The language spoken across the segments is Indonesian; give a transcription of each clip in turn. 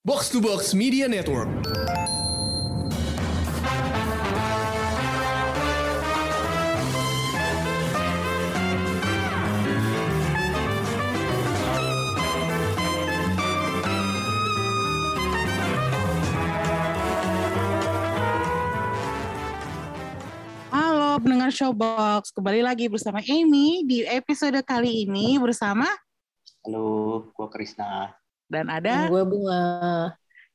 Box to Box Media Network. Halo pendengar Showbox, kembali lagi bersama Amy di episode kali ini bersama Halo, gua Krisna. Dan ada gue bunga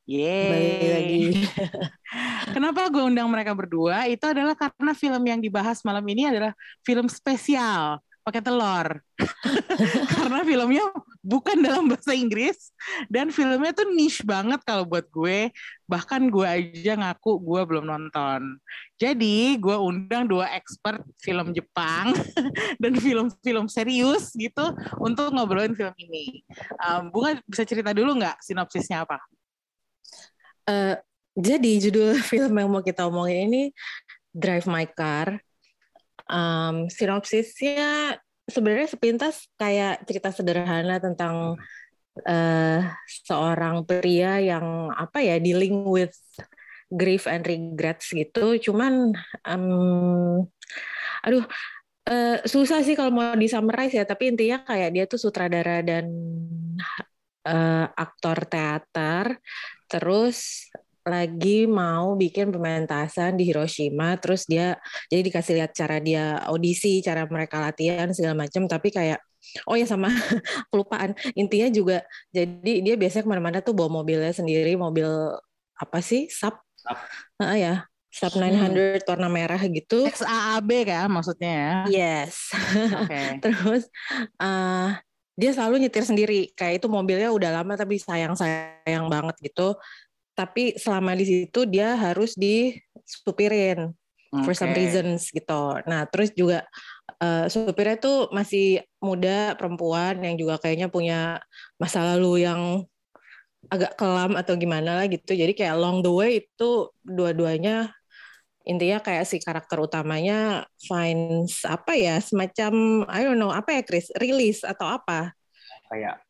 balik lagi Yeay. Kenapa gue undang mereka berdua? Itu adalah karena film yang dibahas malam ini adalah film spesial pakai telur. karena filmnya bukan dalam bahasa Inggris dan filmnya tuh niche banget kalau buat gue. Bahkan gue aja ngaku gue belum nonton. Jadi gue undang dua expert film Jepang dan film-film serius gitu untuk ngobrolin film ini. Um, Bunga bisa cerita dulu nggak sinopsisnya apa? Eh, jadi judul film yang mau kita omongin ini Drive My Car um, sinopsisnya sebenarnya sepintas kayak cerita sederhana tentang eh, seorang pria yang apa ya dealing with grief and regrets gitu. Cuman em, aduh eh, susah sih kalau mau di summarize ya. Tapi intinya kayak dia tuh sutradara dan eh, aktor teater. Terus lagi mau bikin pementasan di Hiroshima terus dia jadi dikasih lihat cara dia audisi cara mereka latihan segala macam tapi kayak oh ya sama kelupaan. Intinya juga jadi dia biasanya ke mana-mana tuh bawa mobilnya sendiri mobil apa sih? Sub? Sub. Ah, ya. Sub 900 warna merah gitu. XAAB kan maksudnya ya? yes. Oke. terus eh dia selalu nyetir sendiri. Kayak itu mobilnya udah lama tapi sayang sayang banget gitu tapi selama di situ dia harus disupirin for some reasons gitu. Nah terus juga eh, supirnya tuh masih muda perempuan yang juga kayaknya punya masa lalu yang agak kelam atau gimana lah gitu. Jadi kayak along the way itu dua-duanya intinya kayak si karakter utamanya finds apa ya semacam I don't know apa ya Chris? Release atau apa? Kayak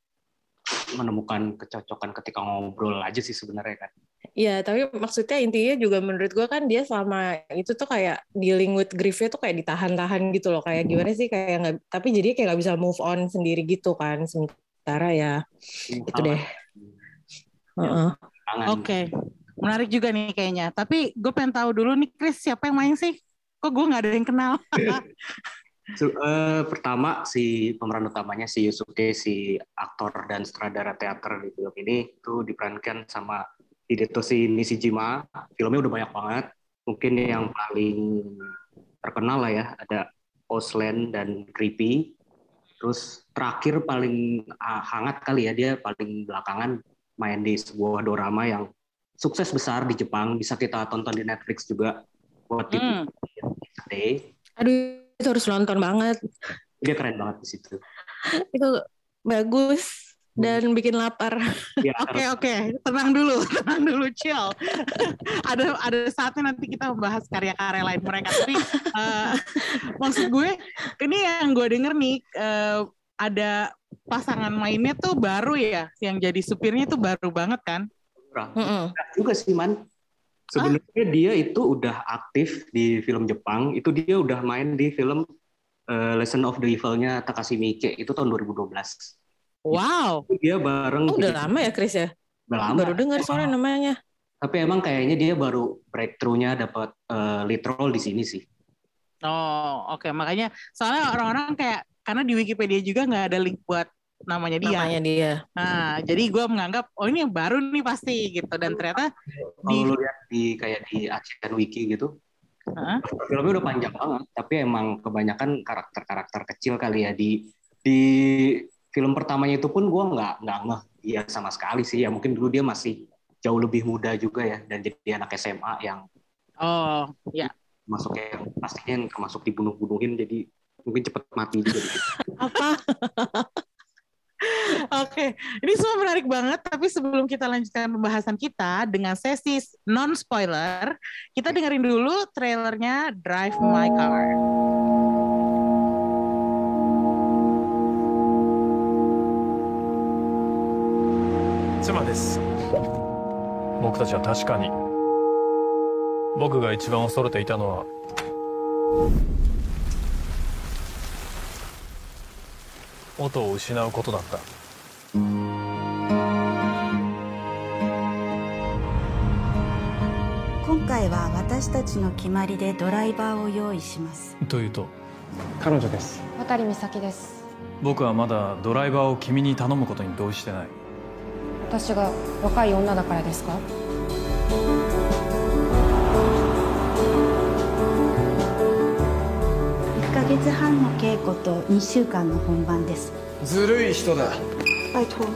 menemukan kecocokan ketika ngobrol aja sih sebenarnya kan. ya tapi maksudnya intinya juga menurut gua kan dia selama itu tuh kayak dealing with griefnya tuh kayak ditahan-tahan gitu loh kayak gimana sih kayak nggak tapi jadi kayak nggak bisa move on sendiri gitu kan sementara ya itu deh Heeh. Tangan. Oke. Menarik juga nih kayaknya. Tapi gue pengen tahu dulu nih Chris siapa yang main sih? Kok gue nggak ada yang kenal? So, eh, pertama si pemeran utamanya si Yusuke si aktor dan sutradara teater di film ini itu diperankan sama Hidetoshi Nishijima. Filmnya udah banyak banget. Mungkin yang paling terkenal lah ya ada Ausland dan Creepy. Terus terakhir paling ah, hangat kali ya dia paling belakangan main di sebuah dorama yang sukses besar di Jepang bisa kita tonton di Netflix juga buat di Hmm. Day. aduh itu harus nonton banget Dia keren banget di situ. itu bagus dan bikin lapar Ya, Oke oke, tenang dulu, tenang dulu, chill. ada ada saatnya nanti kita membahas karya-karya lain mereka. Tapi eh, maksud gue, ini yang gue denger nih eh, ada pasangan mainnya tuh baru ya, yang jadi supirnya tuh baru banget kan? Mm-mm. Enggak juga sih man. Sebenarnya dia itu udah aktif di film Jepang. Itu dia udah main di film eh, Lesson of the Evil-nya Takashi Miike itu tahun 2012. Wow. Itu dia bareng Oh, udah lama ya Chris ya Udah lama. baru dengar soalnya namanya Tapi emang kayaknya dia baru breakthrough-nya dapat eh, lead role di sini sih. Oh oke, makanya soalnya orang-orang kayak karena di Wikipedia juga nggak ada link buat namanya dia. namanya dia Nah, jadi gue menganggap oh ini yang baru nih pasti gitu dan ternyata Kalau Di- lu lihat di kayak di Asian Wiki gitu, Hah? filmnya udah panjang banget. Tapi emang kebanyakan karakter-karakter kecil kali ya di di film pertamanya itu pun gue nggak nggak ngeh dia sama sekali sih. Ya mungkin dulu dia masih jauh lebih muda juga ya dan jadi anak SMA yang oh ya masuk yang pastinya yang termasuk dibunuh-bunuhin jadi mungkin cepet mati juga gitu. apa? Oke, ini semua menarik banget. Tapi sebelum kita lanjutkan pembahasan kita dengan sesi non spoiler, kita dengerin dulu trailernya Drive My Car. Cuma です僕たちは確かに僕が一番恐れていたのは音を失うことだった今回は私たちの決まりでドライバーを用意します。というと？彼女です。渡美咲です。僕はまだドライバーを君に頼むことに同意してない。私が若い女だからですか？1ヶ月半の稽古と2週間の本番です。ずるい人だ拜托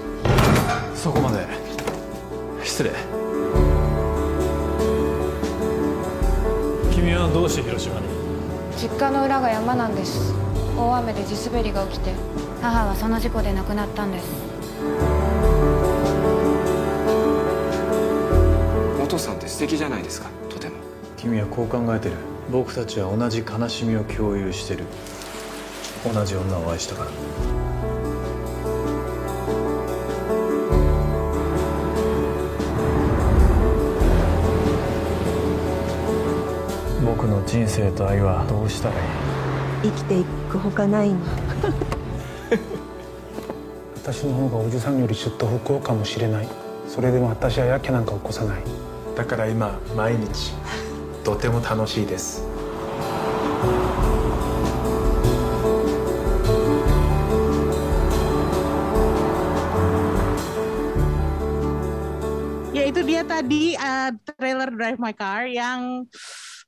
そこまで。失礼。君はどうして広島に？実家の裏が山なんです。大雨で地滑りが起きて母はその事故で亡くなったんです。お父さんって素敵じゃないですかとても。君はこう考えてる。僕たちは同じ悲しみを共有してる。同じ女を愛したから人生と愛はどうしたらいい？生きていくほかないの。私の方がおじさんよりちょっと不幸かもしれない。それでも私はやけなんか起こさない。だから今毎日 とても楽しいです。Ya itu dia tadi uh, trailer Drive My Car yang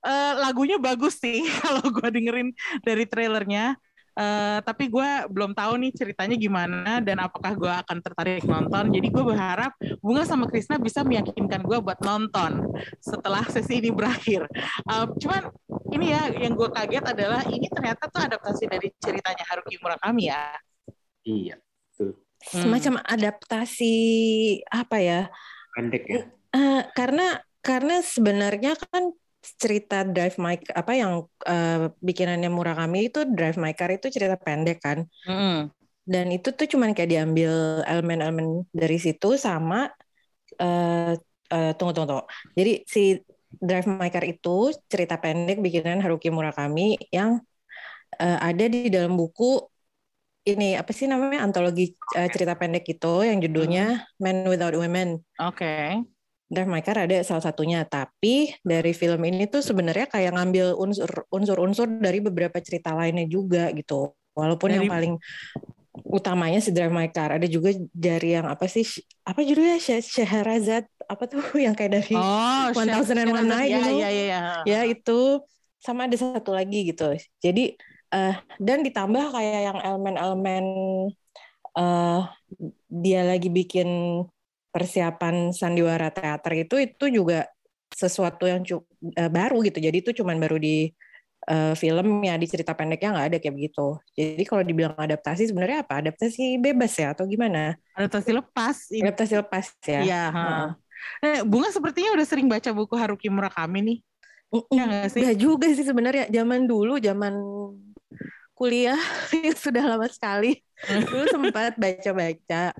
uh, lagunya bagus sih kalau gue dengerin dari trailernya. Uh, tapi gue belum tahu nih ceritanya gimana dan apakah gue akan tertarik nonton. Jadi gue berharap Bunga sama Krisna bisa meyakinkan gue buat nonton setelah sesi ini berakhir. Uh, cuman ini ya yang gue kaget adalah ini ternyata tuh adaptasi dari ceritanya Haruki Murakami ya. Iya, tuh Semacam adaptasi apa ya? pendek ya. Eh, karena karena sebenarnya kan cerita Drive My apa yang eh, bikinannya Murakami itu Drive My Car itu cerita pendek kan. Mm-mm. Dan itu tuh cuman kayak diambil elemen-elemen dari situ sama eh eh, tunggu tunggu tunggu. Jadi si Drive My Car itu cerita pendek bikinan Haruki Murakami yang eh, ada di dalam buku ini apa sih namanya antologi eh, cerita pendek itu yang judulnya Men Without Women. Oke. Drive My Car ada salah satunya, tapi dari film ini tuh sebenarnya kayak ngambil unsur unsur-unsur dari beberapa cerita lainnya juga gitu. Walaupun yang Dari- paling utamanya si Drive My Car, ada juga dari yang apa sih? Apa judulnya? Syahrazad apa tuh yang kayak dari Oh, One Thousand and One Night ya, gitu. ya, ya, ya. ya itu sama ada satu lagi gitu. Jadi eh dan ditambah kayak yang elemen-elemen eh dia lagi bikin persiapan sandiwara teater itu itu juga sesuatu yang cu- eh, baru gitu. Jadi itu cuman baru di eh, film ya di cerita pendeknya nggak ada kayak begitu. Jadi kalau dibilang adaptasi sebenarnya apa? Adaptasi bebas ya atau gimana? Adaptasi lepas. Adaptasi lepas ya. Iya. ha. Eh, Bunga sepertinya udah sering baca buku Haruki Murakami nih. Iya nggak sih? Juga sih sebenarnya. Zaman dulu, zaman kuliah yang sudah lama sekali. Dulu sempat baca-baca.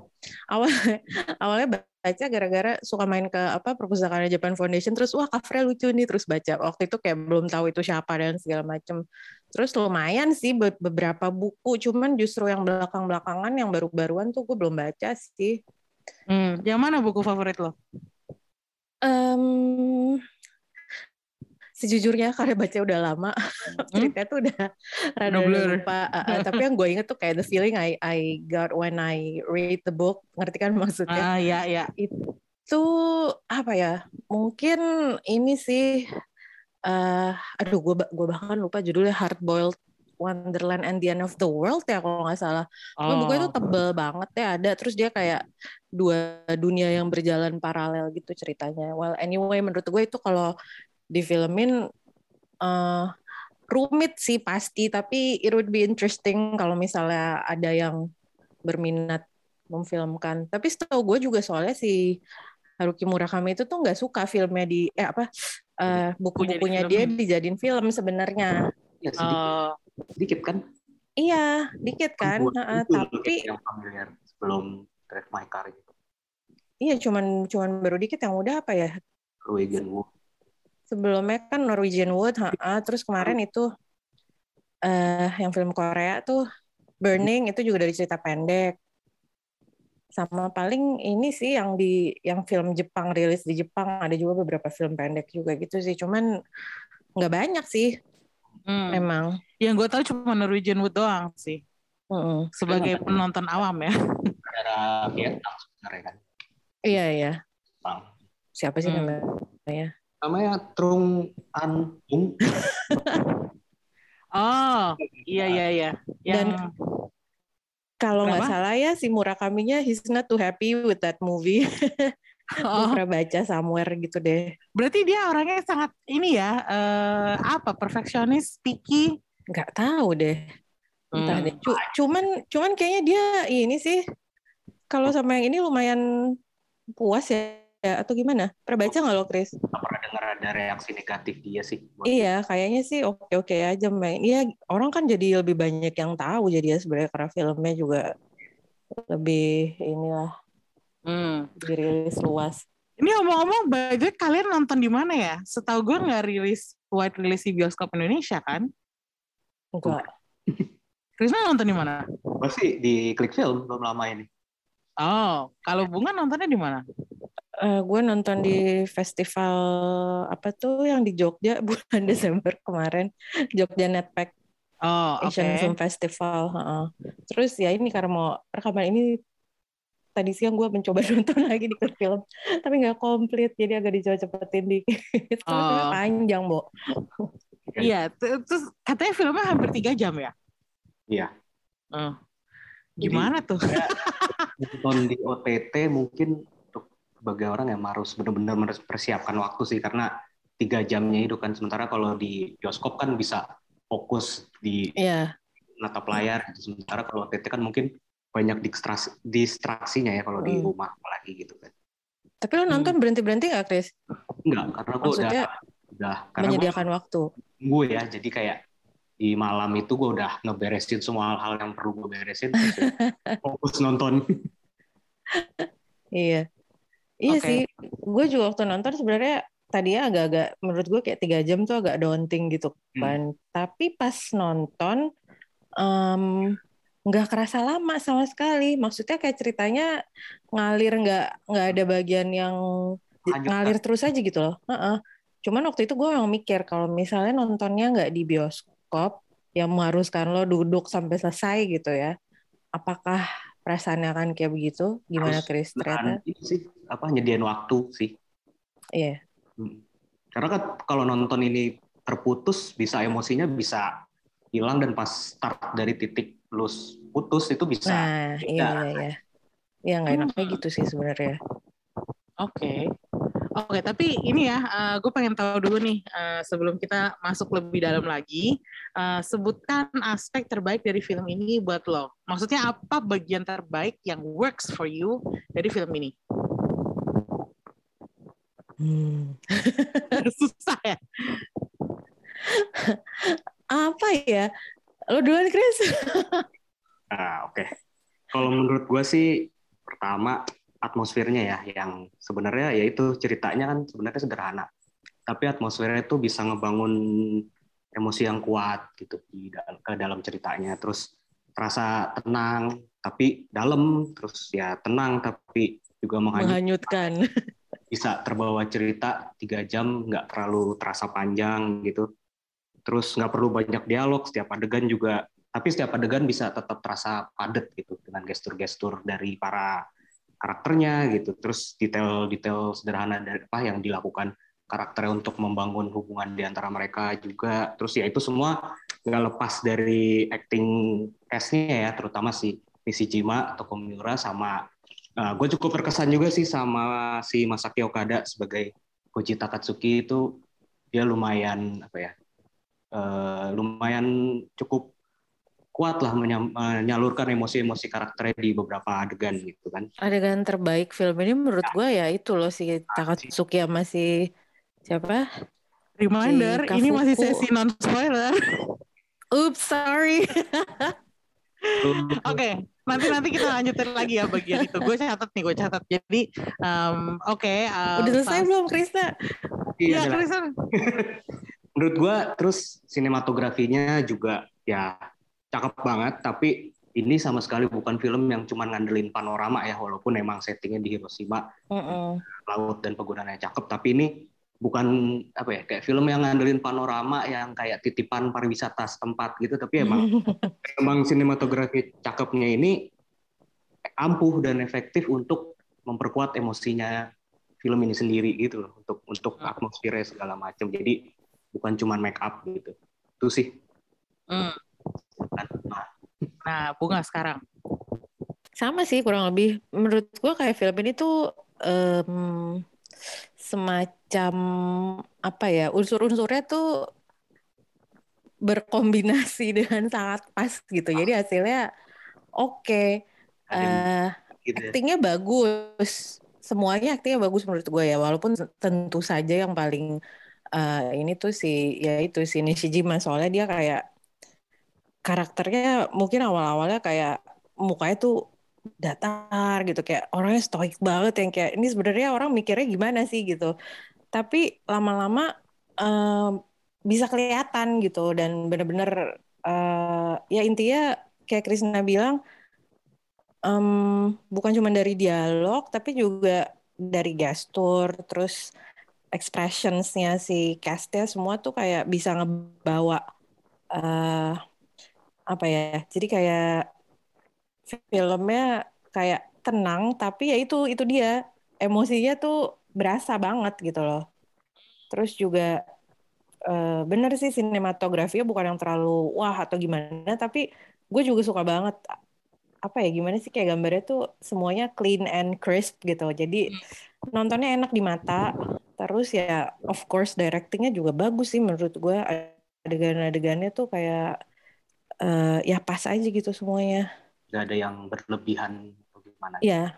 Awal awalnya baca gara-gara suka main ke apa perpustakaan Japan Foundation terus wah covernya lucu nih terus baca. Waktu itu kayak belum tahu itu siapa dan segala macem. Terus lumayan sih be- beberapa buku, cuman justru yang belakang-belakangan yang baru-baruan tuh gue belum baca sih. Hmm, yang mana buku favorit lo? Em, sejujurnya karena baca udah lama ceritanya tuh udah rada blur. lupa Uh, uh, tapi yang gue inget tuh kayak the feeling I I got when I read the book ngerti kan maksudnya Ah, ya, ya. itu apa ya mungkin ini sih eh aduh gue gue bahkan lupa judulnya Hard Boiled Wonderland and the End of the World ya kalau nggak salah Cuma bukunya Oh. tuh tebel banget ya ada terus dia kayak dua dunia yang berjalan paralel gitu ceritanya. Well anyway menurut gue itu kalau difilmin eh rumit sih pasti tapi it would be interesting kalau misalnya ada yang berminat memfilmkan. Tapi setahu gue juga soalnya si Haruki Murakami itu tuh nggak suka filmnya di eh apa eh, buku-bukunya dia film. dijadiin film sebenarnya. Ya, sedikit, Oh, sedikit kan. Iya, dikit kan. Buat itu tapi yang familiar sebelum Drive My Car gitu. iya cuman cuman baru dikit yang udah apa ya Norwegian Wood. Sebelumnya kan Norwegian Wood ha, terus kemarin itu eh yang film Korea tuh Burning itu juga dari cerita pendek sama paling ini sih yang di yang film Jepang rilis di Jepang ada juga beberapa film pendek juga gitu sih cuman nggak banyak sih Hmm. emang Yang gue tahu cuma Norwegian Wood doang sih. Mm-mm. Sebagai penonton awam ya. Vietnam sebenarnya kan. iya iya siapa sih Hmm. namanya Namanya Trung An Ung. Oh, iya iya iya. Yang Dan- kalau nggak salah ya si Murakaminya he's not too happy with that movie oh, pernah baca somewhere gitu deh berarti dia orangnya sangat ini ya eh, apa perfeksionis, picky. nggak tahu deh entah Hmm. deh Cu- cuman cuman kayaknya dia ini sih kalau sama yang ini lumayan puas ya, ya atau gimana pernah baca nggak lo Chris Nggak pernah dengar ada reaksi negatif dia sih. buat- iya kayaknya sih oke oke aja main iya orang kan jadi lebih banyak yang tahu jadi ya sebenarnya karena filmnya juga lebih inilah Hmm. dirilis luas Ini omong-omong, by the way, kalian nonton di mana ya? Setahu gue nggak rilis wide rilis di bioskop Indonesia kan? enggak Krisna nonton di mana? Gue sih di Klik Film belum lama ini. Oh, kalau Bunga nontonnya di mana? Eh, gue nonton di festival apa tuh yang di Jogja bulan Desember kemarin Jogja Netpack Oh. Asian Film Festival. heeh. Terus ya ini karena mau rekaman ini tadi siang gue mencoba nonton lagi di film, tapi nggak komplit jadi agak dicoba-cepetin dikit. Soalnya Oh. panjang, Bo. Iya, terus katanya filmnya hampir tiga jam ya? Iya. Oh. Gimana tuh? Nonton di OTT mungkin untuk sebagai orang yang harus benar-benar mempersiapkan waktu sih karena tiga jamnya itu kan sementara kalau di bioskop kan bisa fokus di Iya, natap layar gitu. sementara kalau OTT kan mungkin banyak distraksi, distraksinya ya kalau di Hmm. rumah apalagi gitu kan tapi lo nonton berhenti-berhenti nggak, Chris? enggak karena gue udah udah karena menyediakan waktu. gue ya jadi kayak di malam itu gue udah ngeberesin semua hal-hal yang perlu gue beresin ya fokus nonton Iya. Iya Oke. sih. Gue juga waktu nonton sebenarnya tadinya agak-agak menurut gue kayak tiga jam tuh agak daunting gitu kan. Tapi pas nonton em, nggak kerasa lama sama sekali. Maksudnya kayak ceritanya ngalir nggak nggak ada bagian yang Lanjut, ngalir terus aja gitu loh. Heeh. Cuman waktu itu gue memang mikir kalau misalnya nontonnya nggak di bioskop yang mengharuskan lo duduk sampai selesai gitu ya. Apakah perasaannya akan kayak begitu? Gimana Harus Chris ternyata? Itu sih apa nyediain waktu sih Iya. Hmm. Karena kan kalau nonton ini terputus, bisa emosinya bisa hilang dan pas start dari titik lu putus itu bisa. Nah, iya iya iya. Iya nggak enaknya gitu sih sebenarnya. Oke. Oke, tapi ini ya, gue pengen tahu dulu nih eh, sebelum kita masuk lebih dalam lagi, eh, sebutkan aspek terbaik dari film ini buat lo. Maksudnya apa bagian terbaik yang works for you dari film ini? Hmm. Susah ya. Apa ya? Lo duluan Chris? Nah, oke. Kalau menurut gue sih pertama atmosfernya ya yang sebenarnya yaitu ceritanya kan sebenarnya sederhana. Tapi atmosfernya itu bisa ngebangun emosi yang kuat gitu di ke dalam ceritanya. Terus terasa tenang tapi dalam, terus ya tenang tapi juga menghanyut Menghanyutkan. bisa terbawa cerita tiga jam nggak terlalu terasa panjang gitu terus nggak perlu banyak dialog setiap adegan juga tapi setiap adegan bisa tetap terasa padat gitu dengan gestur-gestur dari para karakternya gitu. Terus detail-detail sederhana dari apa yang dilakukan karakternya untuk membangun hubungan di antara mereka juga. Terus ya itu semua nggak lepas dari acting cast-nya ya terutama si Nishijima atau Komiura sama gue cukup terkesan juga sih sama si Masaki Okada sebagai Koji Takatsuki itu. Dia lumayan apa ya eh, lumayan cukup kuat lah menyalurkan emosi-emosi karakternya di beberapa adegan gitu kan Adegan terbaik film ini menurut gue ya itu loh si Takatsuki sama si siapa? Reminder, Si ini masih sesi non spoiler. Oops, sorry. Oke, nanti nanti kita lanjutin lagi ya bagian itu. Gue catat nih, gue catat. Jadi um, oke. Okay, um, Udah selesai belum Krista? Iya, jelas. Kristen. menurut gua terus sinematografinya juga ya cakep banget tapi ini sama sekali bukan film yang cuma ngandelin panorama ya walaupun emang settingnya di Hiroshima Mm-mm. laut dan penggunaannya cakep tapi ini bukan apa ya kayak film yang ngandelin panorama yang kayak titipan pariwisata setempat gitu tapi emang emang sinematografi cakepnya ini ampuh dan efektif untuk memperkuat emosinya film ini sendiri gitu loh untuk untuk atmosfernya segala macam jadi bukan cuma make up gitu itu sih Hmm. Nah, bunga sekarang. Sama sih kurang lebih. Menurut gua kayak film ini tuh em, semacam apa ya unsur-unsurnya tuh berkombinasi dengan sangat pas gitu. Jadi hasilnya oke. Eh, gitu ya. aktingnya bagus. Semuanya aktingnya bagus menurut gue ya. Walaupun tentu saja yang paling eh, ini tuh si ya itu si Nishijima soalnya dia kayak karakternya mungkin awal-awalnya kayak mukanya tuh datar gitu kayak orangnya stoik banget yang kayak ini sebenarnya orang mikirnya gimana sih? gitu. Tapi lama-lama em, bisa kelihatan gitu dan bener-bener eh, ya intinya kayak Krisna bilang em, bukan cuma dari dialog tapi juga dari gestur terus expressionsnya si castnya semua tuh kayak bisa ngebawa eh apa ya jadi kayak filmnya kayak tenang tapi ya itu itu dia. Emosinya tuh berasa banget gitu loh. Terus juga eh, bener sih sinematografinya bukan yang terlalu wah atau gimana tapi gue juga suka banget apa ya gimana sih kayak gambarnya tuh semuanya clean and crisp gitu. Jadi nontonnya enak di mata terus ya of course directingnya juga bagus sih menurut gue. Adegan-adegannya tuh kayak eh, ya pas aja gitu semuanya. Nggak ada yang berlebihan atau gimana ya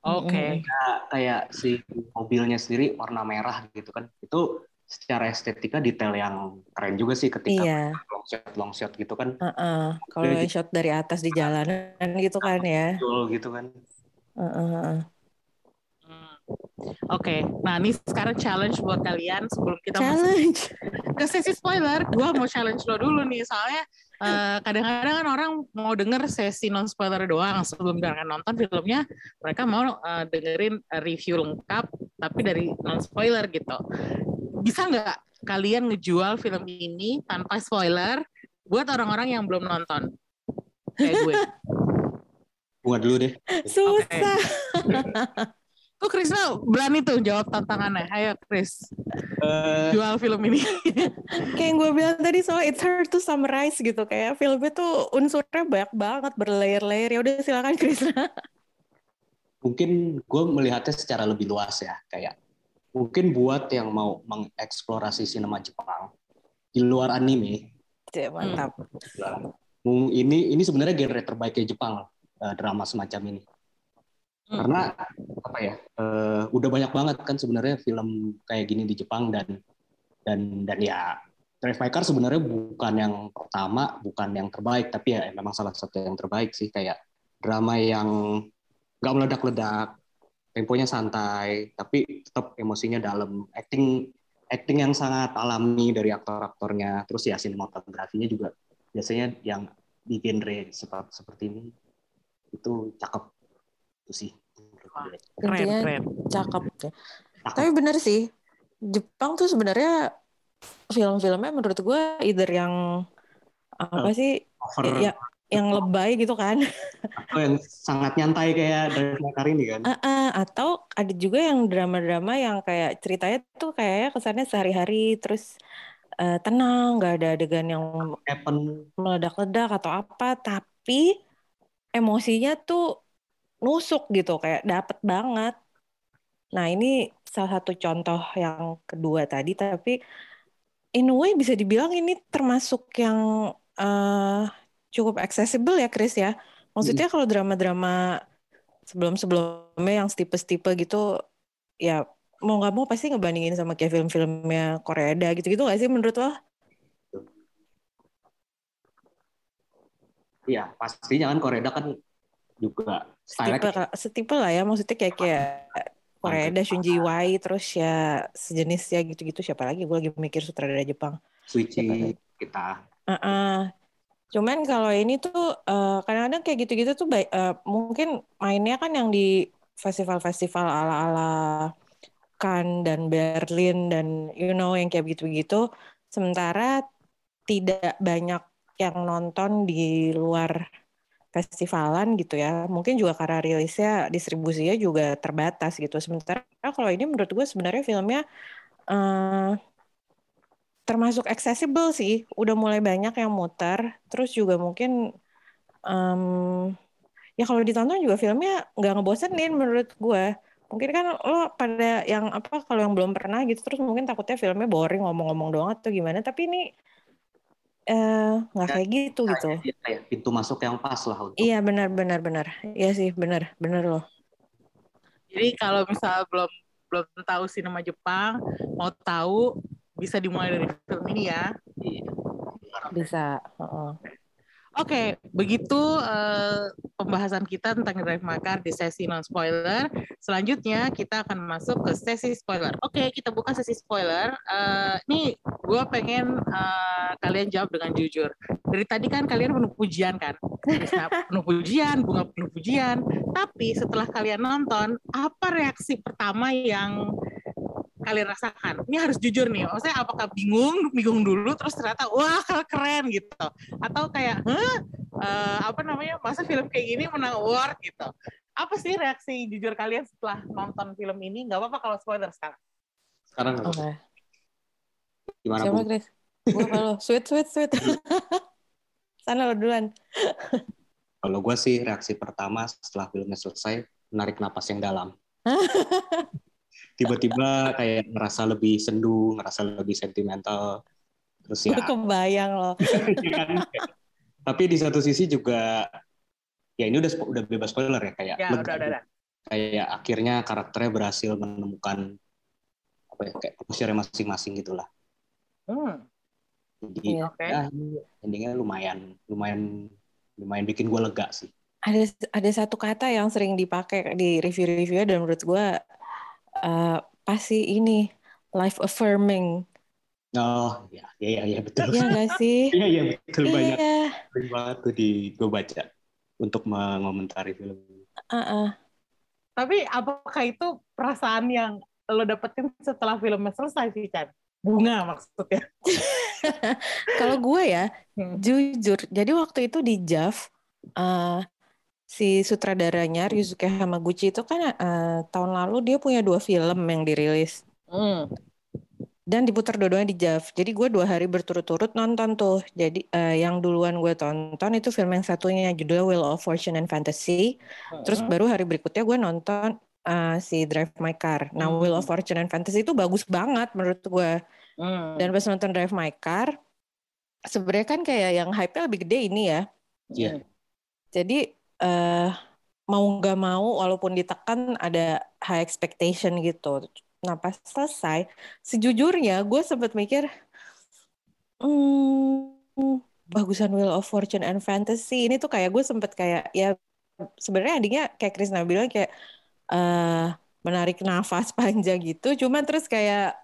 Oke. Kayak- kayak si mobilnya sendiri warna merah gitu kan. Itu secara estetika detail yang keren juga sih ketika iya. long shot long shot gitu kan. Heeh. kalau Jadi- yang shot dari atas di jalanan gitu kan ya. Betul gitu kan. Heeh, heeh. Oke, nah ini sekarang challenge buat kalian sebelum kita masuk challenge ke sesi spoiler, gua mau challenge lo dulu nih soalnya eh, kadang-kadang kan orang mau denger sesi non spoiler doang sebelum mereka nonton filmnya, mereka mau eh, dengerin eh, review lengkap tapi dari non spoiler gitu. Bisa nggak kalian ngejual film ini tanpa spoiler buat orang-orang yang belum nonton? Kayak gue. bunga dulu deh susah Tuh Krisna berani tuh jawab tantangannya. Ayo Chris, Eh, jual film ini. kayak yang gue bilang tadi soal it's hard to summarize gitu. Kayak filmnya tuh unsurnya banyak banget berlayer-layer. Ya udah silakan Krisna mungkin gue melihatnya secara lebih luas ya. Kayak mungkin buat yang mau mengeksplorasi sinema Jepang di luar anime Ya, mantap. Mung- ini ini sebenarnya genre terbaiknya Jepang eh, drama semacam ini karena apa ya eh, udah banyak banget kan sebenarnya film kayak gini di Jepang dan dan dan ya Drive My Car sebenarnya bukan yang pertama bukan yang terbaik tapi ya memang salah satu yang terbaik sih. Kayak drama yang nggak meledak-ledak temponya santai tapi tetap emosinya dalam. Acting acting yang sangat alami dari aktor-aktornya. Terus ya sinematografinya juga biasanya yang di genre seperti ini itu cakep itu sih. Keren, intinya keren. cakep ya. Cakep. tapi bener sih Jepang tuh sebenarnya film-filmnya menurut gue either yang apa sih over ya yang lebay gitu kan atau yang sangat nyantai kayak Drive My Car ini kan Ah, ah, atau ada juga yang drama-drama yang kayak ceritanya tuh kayaknya kesannya sehari-hari terus eh, tenang nggak ada adegan yang meledak-ledak atau apa tapi emosinya tuh nusuk gitu kayak dapet banget. Nah ini salah satu contoh yang kedua tadi tapi in a way bisa dibilang ini termasuk yang eh, cukup accessible ya Chris ya. Maksudnya kalau drama-drama sebelum-sebelumnya yang tipe-tipe gitu ya mau nggak mau pasti ngebandingin sama kayak film-filmnya Korea gitu-gitu gak sih menurut lo? Iya, pastinya kan Koreda kan juga Setipe, setipe lah ya, maksudnya kayak kayak Korea ada Shunji Wai, terus ya sejenis ya gitu-gitu. Siapa lagi? Gue lagi mikir sutradara Jepang. Suichi kita. Uh-uh. Cuman kalau ini tuh eh, kadang-kadang kayak gitu-gitu tuh eh, mungkin mainnya kan yang di festival-festival ala-ala Cannes dan Berlin dan you know yang kayak gitu-gitu. Sementara tidak banyak yang nonton di luar festivalan gitu ya. Mungkin juga karena rilisnya distribusinya juga terbatas gitu. Sementara kalau ini menurut gue sebenarnya filmnya eh, termasuk accessible sih. Udah mulai banyak yang muter. Terus juga mungkin em, ya kalau ditonton juga filmnya nggak ngebosenin menurut gue. Mungkin kan lo pada yang apa kalau yang belum pernah gitu terus mungkin takutnya filmnya boring ngomong-ngomong doang atau gimana. Tapi ini eh, nggak kayak gitu gitu. Iya, kayak pintu masuk yang pas lah untuk Iya benar benar benar. Iya sih benar benar loh. Jadi kalau misalnya belum belum tahu sinema Jepang, mau tahu bisa dimulai dari film ini ya. Bisa. heeh. Oke, begitu eh, pembahasan kita tentang Drive My Car di sesi non spoiler. Selanjutnya kita akan masuk ke sesi spoiler. Oke, kita buka sesi spoiler. Eh, nih, gue pengen eh, kalian jawab dengan jujur. Dari tadi kan kalian penuh pujian kan, penuh pujian, bunga penuh pujian. Tapi setelah kalian nonton, apa reaksi pertama yang kalian rasakan? Ini harus jujur nih. Maksudnya apakah bingung, bingung dulu, terus ternyata wah keren gitu, atau kayak, Hah? Eh, apa namanya, masa film kayak gini menang award gitu. Apa sih reaksi jujur kalian setelah nonton film ini? Gak apa-apa kalau spoiler sekarang. sekarang Oke. gimana Siapa? Chris? Gue lo? Sweet sweet sweet. Sana lo duluan. Kalau gue sih reaksi pertama setelah filmnya selesai menarik napas yang dalam. Tiba-tiba kayak ngerasa lebih sendu, ngerasa lebih sentimental. Terus ya, kebayang loh. ya kan? Tapi di satu sisi juga ya ini udah udah bebas spoiler ya kayak Ya, lega. udah, udah, udah. kayak akhirnya karakternya berhasil menemukan apa ya kayak posisinya masing-masing gitulah. Hmm, Jadi Iya. Oke. ya endingnya lumayan lumayan lumayan bikin gue lega sih. Ada ada satu kata yang sering dipakai di review-review dan menurut gue eh pasti ini life affirming. Oh ya ya ya, ya betul. Iya gak sih? Iya iya betul banyak Iya. sering banget tuh di gue baca untuk mengomentari film. ini. Uh-uh. Tapi apakah itu perasaan yang lo dapetin setelah filmnya selesai sih, Chan? Bunga maksudnya. Kalau gue ya, Hmm. jujur, jadi waktu itu di JAV, eh, si sutradaranya Ryusuke Hamaguchi itu kan eh, tahun lalu dia punya dua film yang dirilis Hmm. dan diputar dua-duanya di JAV. Jadi gue dua hari berturut-turut nonton tuh. Jadi eh, yang duluan gue tonton itu film yang satunya judulnya Wheel of Fortune and Fantasy. Terus baru hari berikutnya gue nonton eh, si Drive My Car. Nah, Wheel of Fortune and Fantasy itu bagus banget menurut gue. Hmm. Dan pas nonton Drive My Car, sebenarnya kan kayak yang hype-nya lebih gede ini ya. Iya. Jadi eh mau nggak mau, walaupun ditekan ada high expectation gitu. Nah pas selesai, sejujurnya gue sempat mikir, hmm, bagusan Wheel of Fortune and Fantasy ini tuh kayak gue sempet kayak ya sebenarnya endingnya kayak Krisna bilang kayak eh menarik nafas panjang gitu. Cuman terus kayak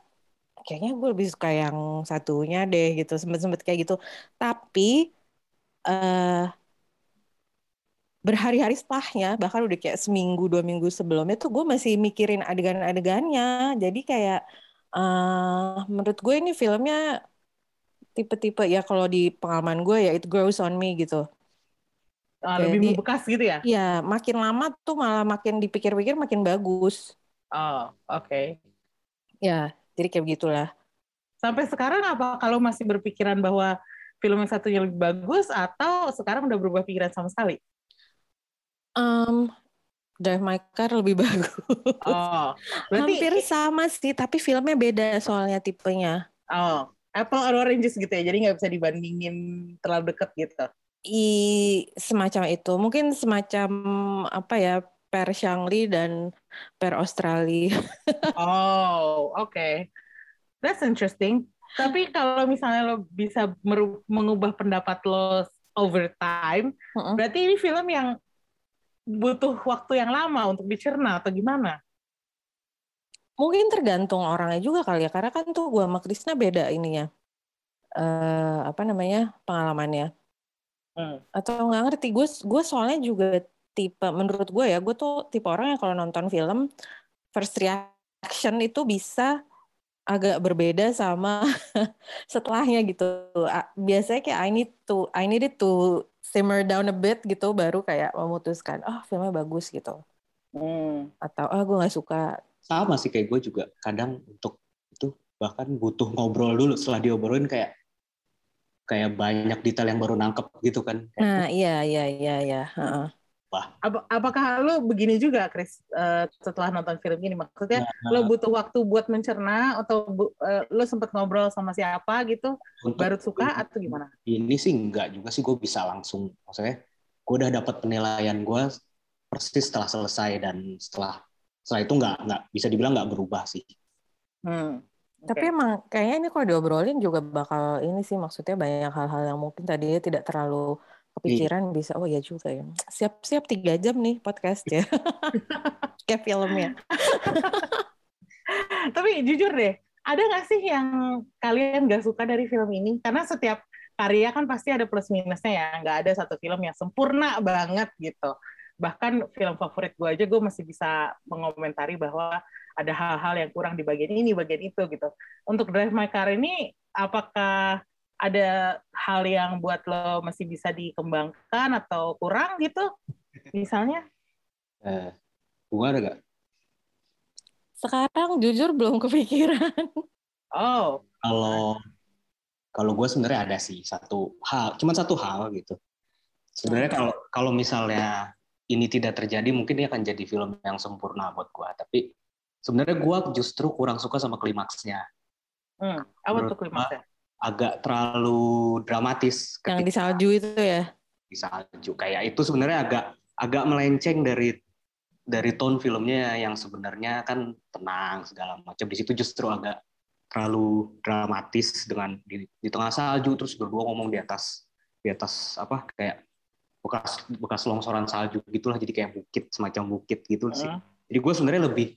kayaknya gue lebih suka yang satunya deh gitu. Sempet-sempet kayak gitu. Tapi eh berhari-hari setelahnya bahkan udah kayak seminggu dua minggu sebelumnya tuh gue masih mikirin adegan-adegannya jadi kayak eh menurut gue ini filmnya tipe-tipe ya kalau di pengalaman gue ya it grows on me gitu Ah, lebih Jadi- membekas gitu ya? ya makin lama tuh malah makin dipikir-pikir makin bagus Oh, oke. ya jadi kayak begitulah Sampai sekarang apa kalau masih berpikiran bahwa film yang satunya lebih bagus atau sekarang udah berubah pikiran sama sekali? Em, Drive My Car lebih bagus Oh, berarti hampir sama sih tapi filmnya beda soalnya tipenya oh, apple or oranges gitu ya. Jadi nggak bisa dibandingin terlalu deket gitu. i semacam itu mungkin semacam apa ya per Shangri dan per Australia Oh, oke. That's interesting. Tapi kalau misalnya lo bisa mengubah pendapat lo over time, Mm-mm. berarti ini film yang butuh waktu yang lama untuk dicerna atau gimana? Mungkin tergantung orangnya juga kali ya, karena kan tuh gue sama Krisna beda ininya. Eh apa namanya pengalamannya. Hmm. Atau nggak ngerti, gue gue soalnya juga tipe, menurut gue ya, gue tuh tipe orang yang kalau nonton film, first reaction itu bisa agak berbeda sama setelahnya gitu. Biasanya kayak I need to, I need it to simmer down a bit gitu, baru kayak memutuskan, oh filmnya bagus gitu. Hmm. Atau, oh gue nggak suka. sama sih kayak gue juga kadang untuk itu bahkan butuh ngobrol dulu setelah diobrolin kayak kayak banyak detail yang baru nangkep gitu kan Nah, iya, iya, iya, iya. Heeh. Ap- apakah lo begini juga, Chris, eh, setelah nonton film ini? Maksudnya Nah, lo butuh waktu buat mencerna atau bu- eh, lo sempat ngobrol sama siapa gitu, untuk baru suka atau gimana? ini sih enggak juga sih gue bisa langsung maksudnya gue udah dapat penilaian gue persis setelah selesai dan setelah setelah itu nggak nggak bisa dibilang nggak berubah sih Hmm. Tapi emang kayaknya ini kalau diobrolin juga bakal ini sih maksudnya banyak hal-hal yang mungkin tadinya tidak terlalu kepikiran bisa oh ya juga ya siap-siap tiga jam nih podcast ya kayak filmnya Tapi jujur deh, ada nggak sih yang kalian nggak suka dari film ini? Karena setiap karya kan pasti ada plus minusnya ya. Nggak ada satu film yang sempurna banget gitu. Bahkan film favorit gue aja gue masih bisa mengomentari bahwa ada hal-hal yang kurang di bagian ini, bagian itu gitu. Untuk Drive My Car ini, apakah ada hal yang buat lo masih bisa dikembangkan atau kurang gitu? Misalnya? eh, gue ada gak sekarang jujur belum kepikiran Oh, kalau kalau gue sebenarnya ada sih satu hal cuman satu hal gitu sebenarnya kalau kalau misalnya ini tidak terjadi mungkin ini akan jadi film yang sempurna buat gue tapi sebenarnya gue justru kurang suka sama klimaksnya hmm. apa tuh klimaksnya? Agak terlalu dramatis yang di salju itu ya? Di salju kayak itu sebenarnya agak agak melenceng dari dari tone filmnya yang sebenarnya kan tenang segala macam. Di situ justru agak terlalu dramatis dengan di, di tengah salju terus berdua ngomong di atas di atas apa kayak bekas bekas longsoran salju gitulah. Jadi kayak bukit semacam bukit gitu sih. Jadi gue sebenarnya lebih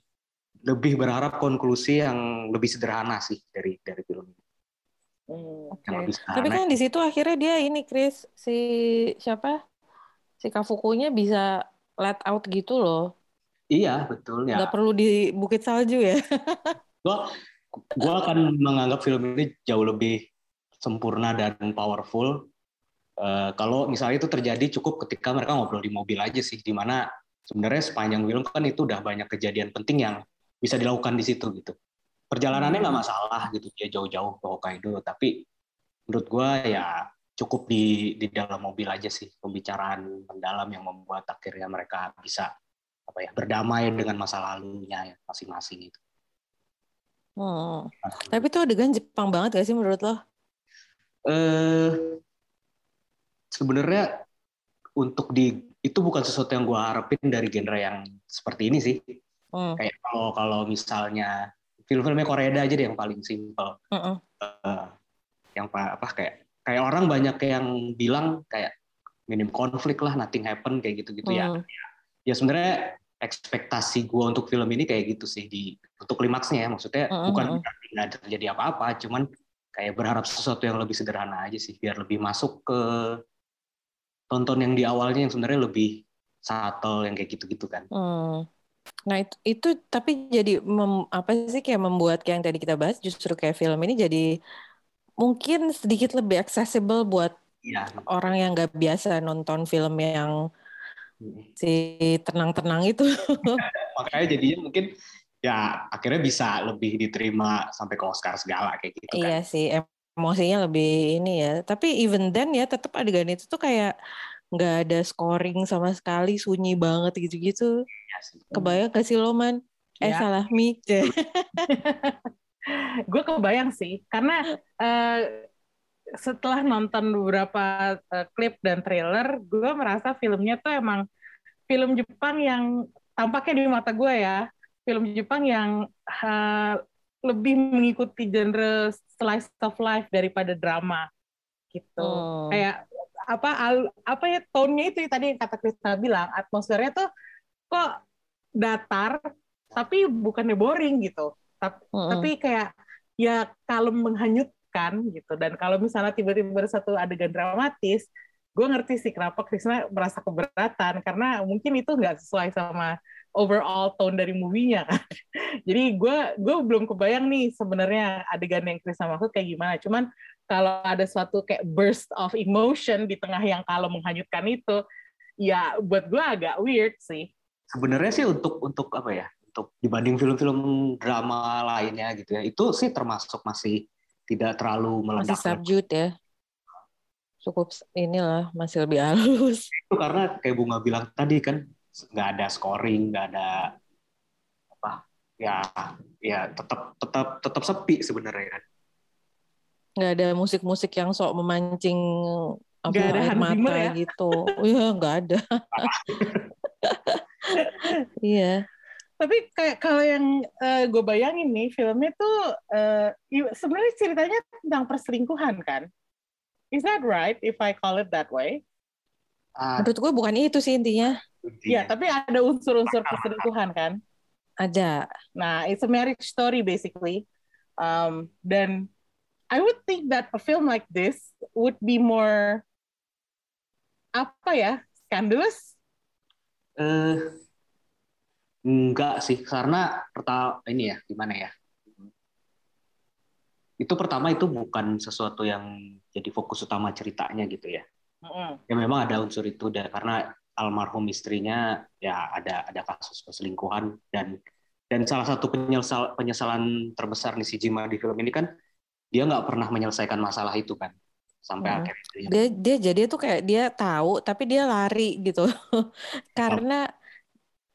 lebih berharap konklusi yang lebih sederhana sih dari dari film ini Hmm. Lebih tapi kan di situ akhirnya dia ini Chris si siapa? Si Kafukunya bisa let out gitu loh. Iya betul ya. Nggak perlu di bukit salju ya. Gua gua akan menganggap film ini jauh lebih sempurna dan powerful. Eh, kalau misalnya itu terjadi cukup ketika mereka ngobrol di mobil aja sih di mana sebenarnya sepanjang film kan itu udah banyak kejadian penting yang bisa dilakukan di situ gitu perjalanannya nggak masalah gitu dia jauh-jauh ke Hokkaido tapi menurut gua ya cukup di di dalam mobil aja sih pembicaraan mendalam yang membuat akhirnya mereka bisa apa ya berdamai dengan masa lalunya ya masing-masing itu Hmm. Tapi itu adegan Jepang banget gak sih menurut lo? eh sebenarnya untuk di itu bukan sesuatu yang gue harapin dari genre yang seperti ini sih. Hmm. Kayak kalau kalau misalnya film-filmnya Korea aja deh yang paling simpel. Mm-mm. Eh, yang pa- apa kayak kayak orang banyak yang bilang kayak minim konflik lah, nothing happen kayak gitu-gitu ya. Hmm. Ya sebenarnya ekspektasi gue untuk film ini kayak gitu sih di untuk klimaksnya ya maksudnya Mm-mm. bukan nggak terjadi apa-apa, cuman kayak berharap sesuatu yang lebih sederhana aja sih biar lebih masuk ke tonton yang di awalnya yang sebenarnya lebih subtle yang kayak gitu-gitu kan. Hmm. Nah itu, itu tapi jadi mem- apa sih kayak membuat kayak yang tadi kita bahas justru kayak film ini jadi mungkin sedikit lebih accessible buat Iya. orang yang nggak biasa nonton film yang si tenang-tenang itu. Makanya jadinya mungkin ya akhirnya bisa lebih diterima sampai ke Oscar segala kayak gitu kan. Iya sih emosinya lebih ini ya. Tapi even then ya tetap adegan itu tuh kayak nggak ada scoring sama sekali sunyi banget gitu-gitu. Iya sih. Kebayang gak sih lo man? Eh Ya. salah mi. gue kebayang sih karena eh, setelah nonton beberapa eh, klip dan trailer gue merasa filmnya tuh emang film Jepang yang tampaknya di mata gue ya film Jepang yang eh, lebih mengikuti genre slice of life daripada drama gitu Hmm. kayak apa al- apa ya tone-nya itu tadi yang kata Krisna bilang atmosfernya tuh kok datar tapi bukannya boring gitu. Tapi, Mm-mm. tapi kayak ya kalem menghanyutkan gitu. Dan kalau misalnya tiba-tiba ada satu adegan dramatis gue ngerti sih kenapa Krisna merasa keberatan. Karena mungkin itu nggak sesuai sama overall tone dari movie-nya kan. Jadi gue gue belum kebayang nih sebenarnya adegan yang Krisna maksud kayak gimana. Cuman kalau ada suatu kayak burst of emotion di tengah yang kalau menghanyutkan itu ya buat gue agak weird sih Sebenarnya sih untuk untuk apa ya? Untuk dibanding film-film drama lainnya gitu ya, itu sih termasuk masih tidak terlalu Masih meledak. subdued ya. Cukup inilah masih lebih halus. Itu karena kayak bunga bilang tadi kan nggak ada scoring, nggak ada apa ya ya tetap tetap tetap sepi sebenarnya kan. Nggak ada musik-musik yang sok memancing apa Nggak ada air Zimmer mata ya? gitu. Iya, nggak ada. Iya. Tapi kayak kalau yang gue bayangin nih filmnya tuh eh, i- sebenarnya ceritanya tentang perselingkuhan kan? Is that right if I call it that way? Ah, Menurut gue bukan itu sih intinya. Ya, intinya. tapi ada unsur-unsur perselingkuhan kan? Ada. Nah, it's a marriage story basically. Um, dan I would think that a film like this would be more apa ya scandalous. Eh, enggak sih, karena pertama ini ya gimana ya? Itu pertama itu bukan sesuatu yang jadi fokus utama ceritanya gitu ya. Mm-mm. Ya memang ada unsur itu dan karena almarhum istrinya ya ada ada kasus perselingkuhan dan dan salah satu penyesal, penyesalan terbesar Nishijima di film ini kan dia nggak pernah menyelesaikan masalah itu kan sampai Hmm. akhirnya dia Dia jadi tuh kayak dia tahu tapi dia lari gitu. Karena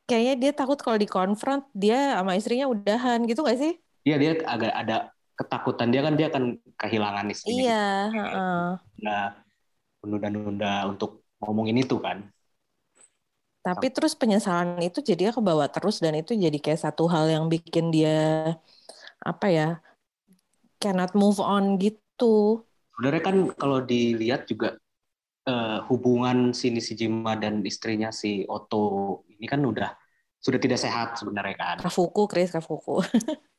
kayaknya dia takut kalau dikonfront dia sama istrinya udahan gitu gak sih? dia dia agak ada ketakutan dia kan dia akan kehilangan istrinya Iya, heeh. nggak menunda-nunda untuk ngomongin itu kan. Tapi terus penyesalan itu jadinya kebawa terus dan itu jadi kayak satu hal yang bikin dia apa ya cannot move on gitu. Sebenarnya kan kalau dilihat juga eh, hubungan si Nishijima dan istrinya si Otto ini kan udah sudah tidak sehat sebenarnya kan. Kafuku, Chris Kafuku.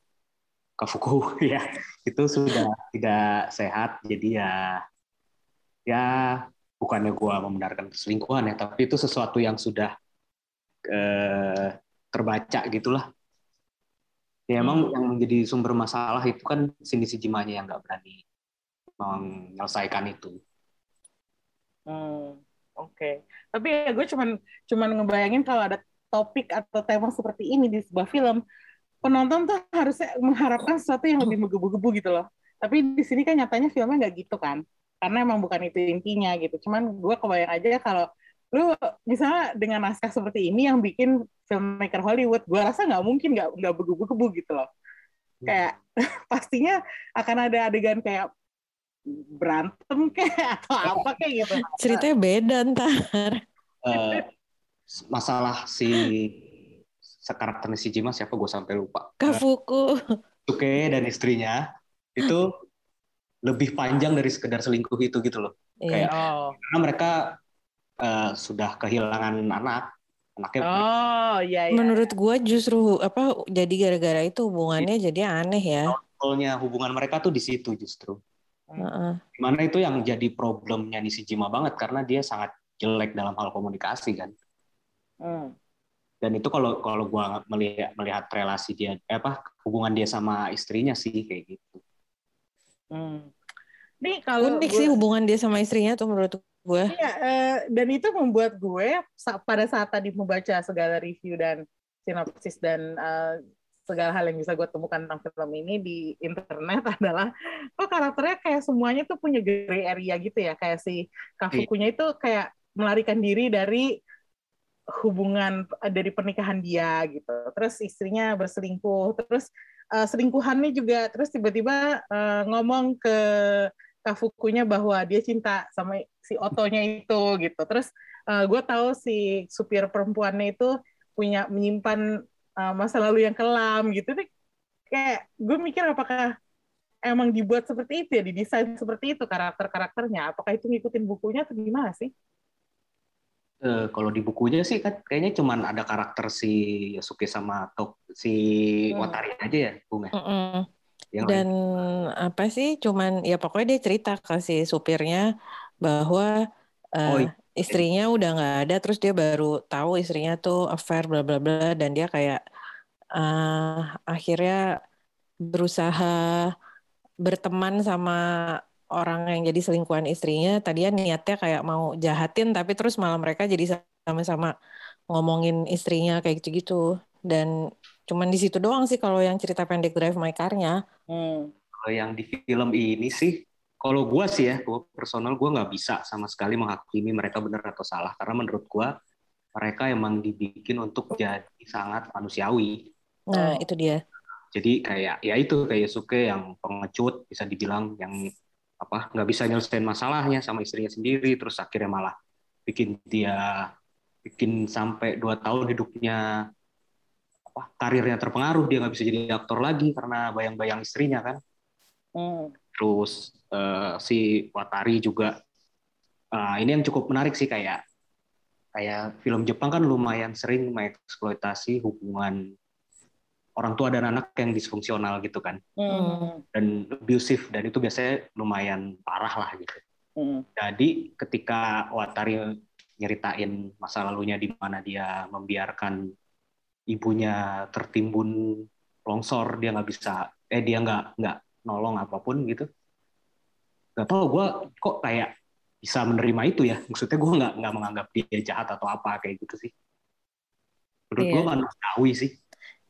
Kafuku ya itu sudah tidak sehat jadi ya ya bukannya gua membenarkan perselingkuhan ya tapi itu sesuatu yang sudah eh, terbaca gitulah ya emang yang menjadi sumber masalah itu kan sini si Jimanya yang nggak berani menyelesaikan itu Hmm, Oke, tapi ya gue cuman cuman ngebayangin kalau ada topik atau tema seperti ini di sebuah film, penonton tuh harusnya mengharapkan sesuatu yang lebih menggebu-gebu gitu loh. Tapi di sini kan nyatanya filmnya nggak gitu kan, karena emang bukan itu intinya gitu. Cuman gue kebayang aja kalau lu misalnya dengan naskah seperti ini yang bikin filmmaker Hollywood, gue rasa nggak mungkin nggak nggak begebu-gebu gitu loh. Kayak pastinya akan ada adegan kayak berantem kayak atau apa kayak gitu. Ceritanya beda ntar. Eh, masalah si sekarakter Nishijima siapa gue sampai lupa Kafuku. Suke dan istrinya itu lebih panjang dari sekedar selingkuh itu gitu loh Iya. Kayak- Oh. karena mereka eh, sudah kehilangan anak anaknya Oh, iya iya. Menurut gua justru apa jadi gara-gara itu hubungannya jadi aneh ya. Soalnya hubungan mereka tuh di situ justru Heeh. Di mana itu yang jadi problemnya Nishijima banget karena dia sangat jelek dalam hal komunikasi kan. Hmm. Dan itu kalau kalau gua melihat melihat relasi dia eh, apa hubungan dia sama istrinya sih kayak gitu. Hmm. Nih kalau Unik gue- sih hubungan dia sama istrinya tuh menurut gue. Iya, eh, dan itu membuat gue pada saat tadi membaca segala review dan sinopsis dan eh, segala hal yang bisa gue temukan tentang film ini di internet adalah kok karakternya kayak semuanya tuh punya gray area gitu ya kayak si Kafukunya itu kayak melarikan diri dari hubungan eh, dari pernikahan dia gitu terus istrinya berselingkuh terus eh, selingkuhannya juga terus tiba-tiba eh, ngomong ke Kafukunya bahwa dia cinta sama si Otonya itu gitu. Terus gue tahu si supir perempuannya itu punya menyimpan uh, masa lalu yang kelam gitu. Nih, kayak gue mikir apakah emang dibuat seperti itu ya, didesain seperti itu karakter-karakternya. Apakah itu ngikutin bukunya atau gimana sih? Eh, kalau di bukunya sih kan kayaknya cuman ada karakter si Yosuke sama Tok si Hmm. Watari aja ya, Bung ya. Mm-mm. Yang Dan lain. apa sih? Cuman ya pokoknya dia cerita ke si supirnya bahwa eh, Oh, iya. istrinya udah nggak ada, terus dia baru tahu istrinya tuh affair bla bla bla, dan dia kayak eh, akhirnya berusaha berteman sama orang yang jadi selingkuhan istrinya. Tadinya niatnya kayak mau jahatin, tapi terus malah mereka jadi sama-sama ngomongin istrinya kayak gitu-gitu. Dan cuman di situ doang sih kalau yang cerita pendek Drive My Car-nya. Hmm. Kalau yang di film ini sih, kalau gua sih ya, gua personal gua nggak bisa sama sekali menghakimi mereka benar atau salah karena menurut gua mereka emang dibikin untuk jadi sangat manusiawi. Nah, itu dia. Jadi kayak ya itu kayak Suke yang pengecut bisa dibilang yang apa nggak bisa nyelesain masalahnya sama istrinya sendiri terus akhirnya malah bikin dia bikin sampai dua tahun hidupnya apa karirnya terpengaruh dia nggak bisa jadi aktor lagi karena bayang-bayang istrinya kan Hmm. terus eh, si Watari juga eh, ini yang cukup menarik sih kayak kayak film Jepang kan lumayan sering mengeksploitasi hubungan orang tua dan anak yang disfungsional gitu kan Hmm. dan abusive dan itu biasanya lumayan parah lah gitu. Hmm. Jadi ketika Watari nyeritain masa lalunya di mana dia membiarkan ibunya tertimbun longsor, dia nggak bisa, eh dia nggak nggak nolong apa pun gitu. Gak tau gue kok kayak bisa menerima itu ya. Maksudnya gue nggak nggak menganggap dia jahat atau apa kayak gitu sih. Menurut Iya. gue manusiawi sih.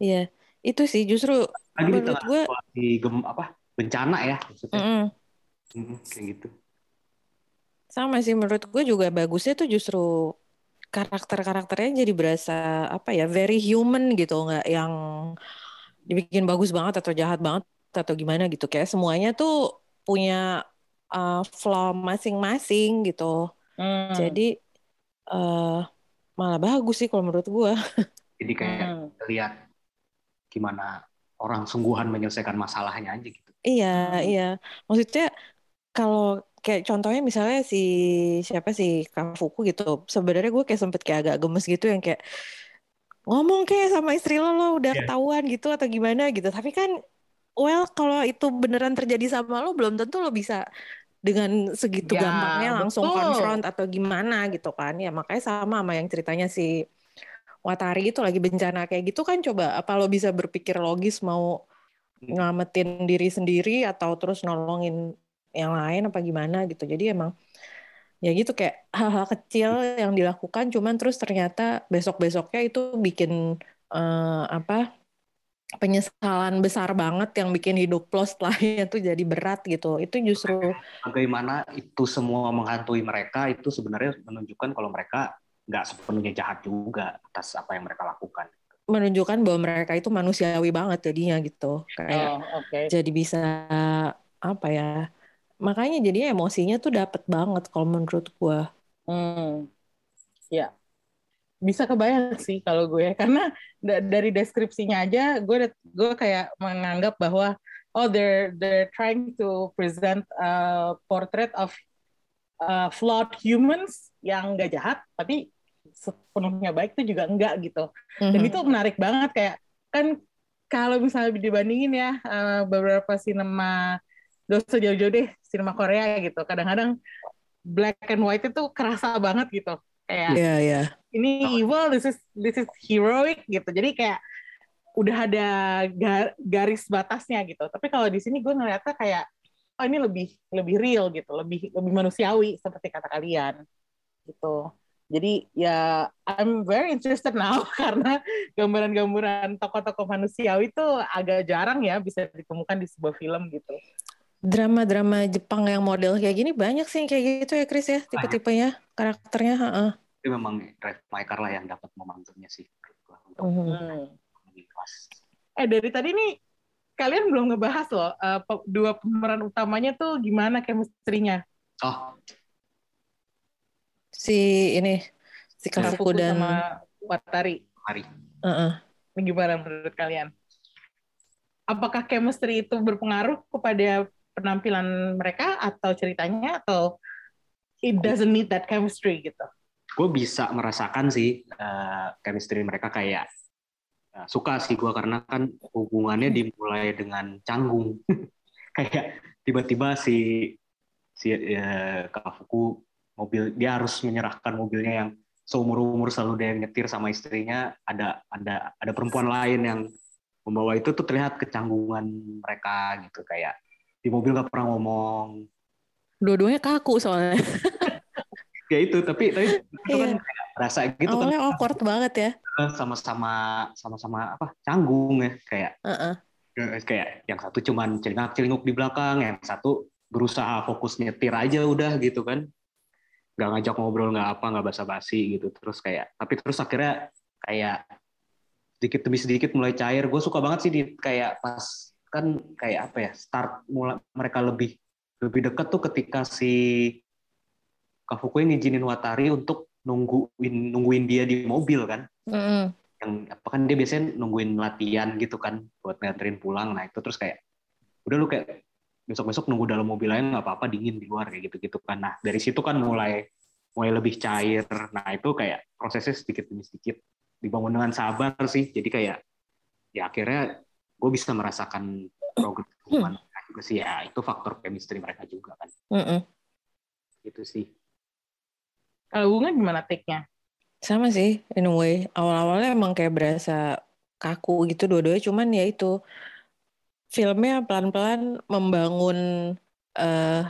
Iya, itu sih justru Lagi di menurut gue, situasi gem apa bencana ya maksudnya. mm-mm. Hmm, kayak gitu. sama sih menurut gue juga bagusnya tuh justru karakter-karakternya jadi berasa apa ya, very human gitu, nggak yang dibikin bagus banget atau jahat banget atau gimana gitu. Kayak semuanya tuh punya uh, flaw masing-masing gitu. Hmm. Jadi eh malah bagus sih kalau menurut gue. Jadi kayak Hmm. lihat gimana orang sungguhan menyelesaikan masalahnya aja gitu. Iya, Hmm. iya. Maksudnya kalau kayak contohnya misalnya si siapa sih Kafuku gitu. Sebenarnya gue kayak sempet kayak agak gemes gitu yang kayak ngomong kayak sama istri lo lo udah Iya. ketahuan gitu atau gimana gitu. Tapi kan well kalau itu beneran terjadi sama lo belum tentu lo bisa dengan segitu Ya, gampangnya langsung betul. konfront atau gimana gitu kan. Ya makanya sama sama yang ceritanya si Watari itu lagi bencana kayak gitu kan coba apa lo bisa berpikir logis mau ngamatin diri sendiri atau terus nolongin yang lain apa gimana gitu. Jadi emang ya gitu kayak hal-hal kecil yang dilakukan cuman terus ternyata besok-besoknya itu bikin eh, apa penyesalan besar banget yang bikin hidup lo setelahnya tuh jadi berat gitu. Itu justru Bagaimana itu semua menghantui mereka itu sebenarnya menunjukkan kalau mereka nggak sepenuhnya jahat juga atas apa yang mereka lakukan. menunjukkan bahwa mereka itu manusiawi banget jadinya gitu. Kayak Oh, oke. jadi bisa apa ya? Makanya jadinya emosinya tuh dapet banget kalau menurut gua. Hmm. Ya. Bisa kebayang sih kalau gue karena da- dari deskripsinya aja gue gue kayak menganggap bahwa oh they're they're trying to present a portrait of uh, flawed humans yang nggak jahat tapi sepenuhnya baik itu juga enggak gitu. Dan Mhm. itu menarik banget kayak kan kalau misalnya dibandingin ya eh, beberapa sinema dosa jauh-jauh deh sinema Korea gitu. Kadang-kadang black and white itu kerasa banget gitu. Kayak Iya, iya. ini evil, this is this is heroic gitu. Jadi kayak udah ada ga- garis batasnya gitu. Tapi kalau di sini gue ngeliatnya kayak oh ini lebih lebih real gitu, lebih lebih manusiawi seperti kata kalian gitu. Jadi ya I'm very interested now karena gambaran-gambaran tokoh-tokoh manusiawi itu agak jarang ya bisa ditemukan di sebuah film gitu. Drama-drama Jepang yang model kayak gini banyak sih yang kayak gitu ya Chris ya tipe-tipenya karakternya. heeh. Itu memang Drive My Car lah yang dapat momentumnya sih untuk. Hmm. Eh dari tadi nih kalian belum ngebahas loh eh, pe- dua pemeran utamanya tuh gimana chemistry-nya. Oh, Si ini si Kafuku dan sama Watari. mari. heeh. Ini gimana menurut kalian? apakah chemistry itu berpengaruh kepada penampilan mereka atau ceritanya atau it doesn't need that chemistry gitu? Gue bisa merasakan sih uh, chemistry mereka kayak uh, suka sih gue karena kan hubungannya dimulai dengan canggung. Kayak tiba-tiba si si uh, Kafuku mobil dia harus menyerahkan mobilnya yang seumur umur selalu dia nyetir sama istrinya. Ada ada ada perempuan lain yang membawa itu tuh terlihat kecanggungan mereka gitu kayak di mobil gak pernah ngomong. Dua-duanya kaku soalnya. Ya itu tapi tapi itu kan Iya. kayak rasa gitu awalnya kan awkward banget ya. Sama-sama sama-sama apa canggung ya kayak Heeh. kayak yang satu cuman celingak-celinguk di belakang yang satu berusaha fokus nyetir aja udah gitu kan. Nggak ngajak ngobrol nggak apa nggak basa-basi gitu. Terus kayak tapi terus akhirnya kayak sedikit demi sedikit mulai cair. Gue suka banget sih di kayak pas kan kayak apa ya start mulai mereka lebih lebih dekat tuh ketika si Kafuku ngizinin Watari untuk nungguin nungguin dia di mobil kan. Mm-mm. yang apa kan dia biasanya nungguin latihan gitu kan buat nganterin pulang nah itu terus kayak udah lu kayak besok-besok nunggu dalam mobil lain nggak apa-apa dingin di luar kayak gitu-gitu kan. Nah dari situ kan mulai mulai lebih cair. Nah itu kayak prosesnya sedikit demi sedikit dibangun dengan sabar sih. Jadi kayak ya akhirnya gue bisa merasakan progres hubungan mereka juga sih. Ya itu faktor chemistry mereka juga kan. Mm-mm. gitu sih. Kalau bunga gimana take-nya? sama sih in a way. Awal-awalnya emang kayak berasa kaku gitu dua-duanya. Cuman ya itu filmnya pelan-pelan membangun eh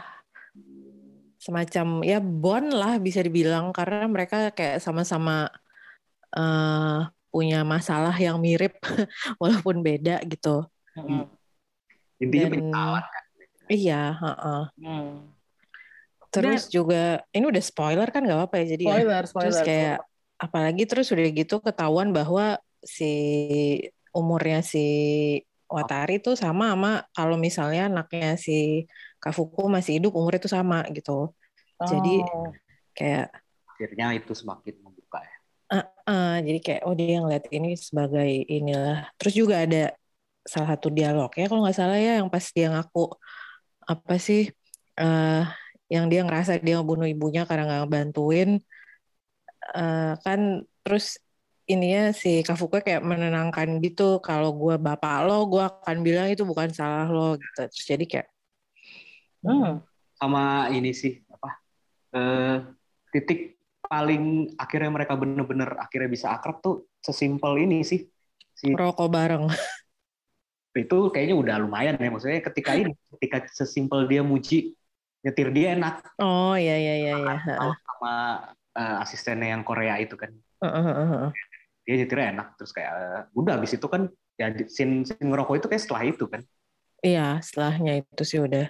semacam ya bond lah bisa dibilang. Karena mereka kayak sama-sama eh punya masalah yang mirip walaupun beda gitu intinya Dan- penyesalan iya heeh. Hmm. terus juga ini udah spoiler kan nggak apa-apa ya jadi ya? Spoiler, spoiler. Terus kayak apalagi terus udah gitu ketahuan bahwa si umurnya si Watari tuh sama sama kalau misalnya anaknya si Kafuku masih hidup umurnya tuh sama gitu. Jadi Oh. kayak akhirnya itu semakin ya eh, jadi kayak oh dia ngeliat ini sebagai inilah. Terus juga ada salah satu dialog ya kalau nggak salah ya yang pas dia ngaku apa sih eh yang dia ngerasa dia ngebunuh ibunya karena nggak ngebantuin Eh, kan terus ininya si Kafuku kayak menenangkan gitu kalau gue bapak lo gue akan bilang itu bukan salah lo gitu terus jadi kayak Hmm. sama ini sih apa eh, titik paling akhirnya mereka bener-bener akhirnya bisa akrab tuh sesimpel ini sih. Si rokok bareng. Itu kayaknya udah lumayan ya maksudnya ketika ini ketika sesimpel dia muji nyetir dia enak. Oh iya iya iya iya. Sama eh, asistennya yang Korea itu kan. Heeh, heeh, heeh. dia nyetirnya enak terus kayak eh, udah habis itu kan ya scene, scene ngerokok itu kayak setelah itu kan. Iya setelahnya itu sih udah.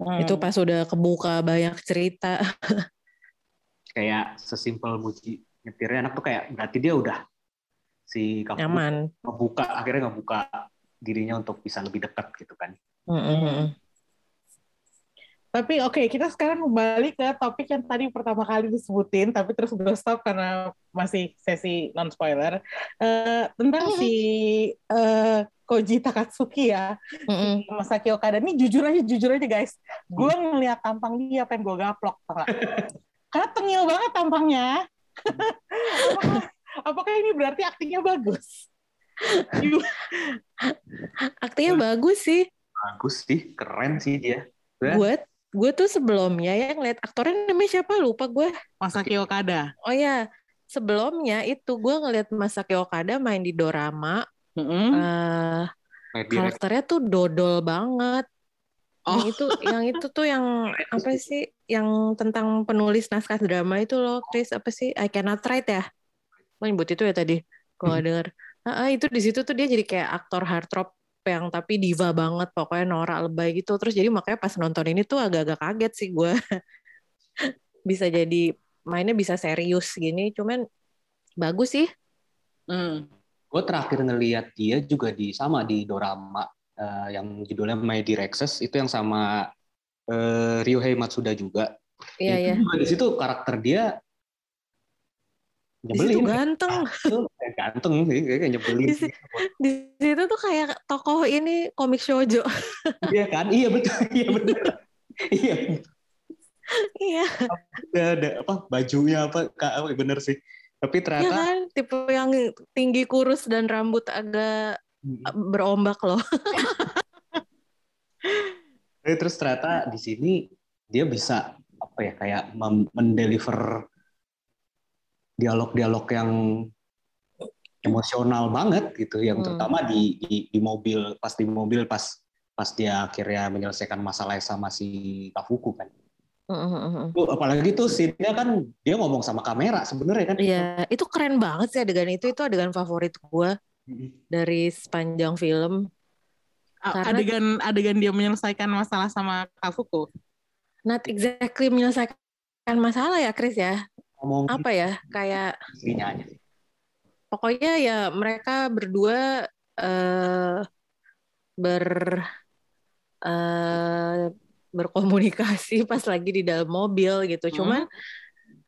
Hmm. itu pas udah kebuka banyak cerita kayak sesimpel muji nyetirnya enak tuh kayak berarti dia udah si Kafuku nyaman ngebuka akhirnya ngebuka dirinya untuk bisa lebih dekat gitu kan Heeh, heeh. Tapi oke, kita sekarang kembali ke topik yang tadi pertama kali disebutin, tapi terus udah stop karena masih sesi non spoiler Eh, tentang si eh, Koji Takatsuki ya, Heeh. Masaki Okada. Ini jujur aja, jujur aja guys, gue ngeliat tampang dia pengen gue gaplok, tau? Karena tengil banget tampangnya. apakah, apakah ini berarti aktingnya bagus? aktingnya bagus sih bagus sih keren sih dia Ya. gue gue tuh sebelumnya ya ngeliat aktornya namanya siapa lupa gue Masaki Okada. oh ya sebelumnya itu gue ngeliat Masaki Okada main di dorama eh Main direct karakternya tuh dodol banget Oh. yang itu yang itu tuh yang apa sih yang tentang penulis naskah drama itu loh Chris apa sih? I cannot write ya? Lo nyebut itu ya tadi kalau nggak denger. Ah, ah, itu di situ tuh dia jadi kayak aktor heartthrob yang tapi diva banget pokoknya norak lebay gitu. Terus jadi makanya pas nonton ini tuh agak-agak kaget sih gue bisa jadi mainnya bisa serius gini cuman bagus sih. Hmm. gue terakhir ngelihat dia juga di sama di dorama eh, yang judulnya My Direxes itu yang sama eh, Ryohei Matsuda juga. Iya Itu iya. juga di situ karakter dia di situ nyebelin. ganteng. Kayak ganteng sih kayak nyebelin Di, di situ tuh kayak tokoh ini komik shoujo. iya kan? Iya betul. Iya benar iya. Iya, ada, ada apa bajunya apa kak bener sih. Tapi iya ternyata kan? Tipe yang tinggi kurus dan rambut agak berombak loh. Eh, terus ternyata di sini dia bisa apa ya kayak mendeliver dialog-dialog yang emosional banget gitu yang Hmm. terutama di, di di mobil pas di mobil pas pas dia akhirnya menyelesaikan masalahnya sama si Tafuku kan. Tuh, apalagi tuh scene-nya kan dia ngomong sama kamera sebenarnya kan. Iya, itu keren banget sih adegan itu. Itu adegan favorit gua dari sepanjang film. Karena- adegan adegan dia menyelesaikan masalah sama Kafuku. Not exactly menyelesaikan masalah ya, Chris ya. Ngomong Apa ya? Kayak istrinya aja. pokoknya ya mereka berdua eh ber eh berkomunikasi pas lagi di dalam mobil gitu. Cuman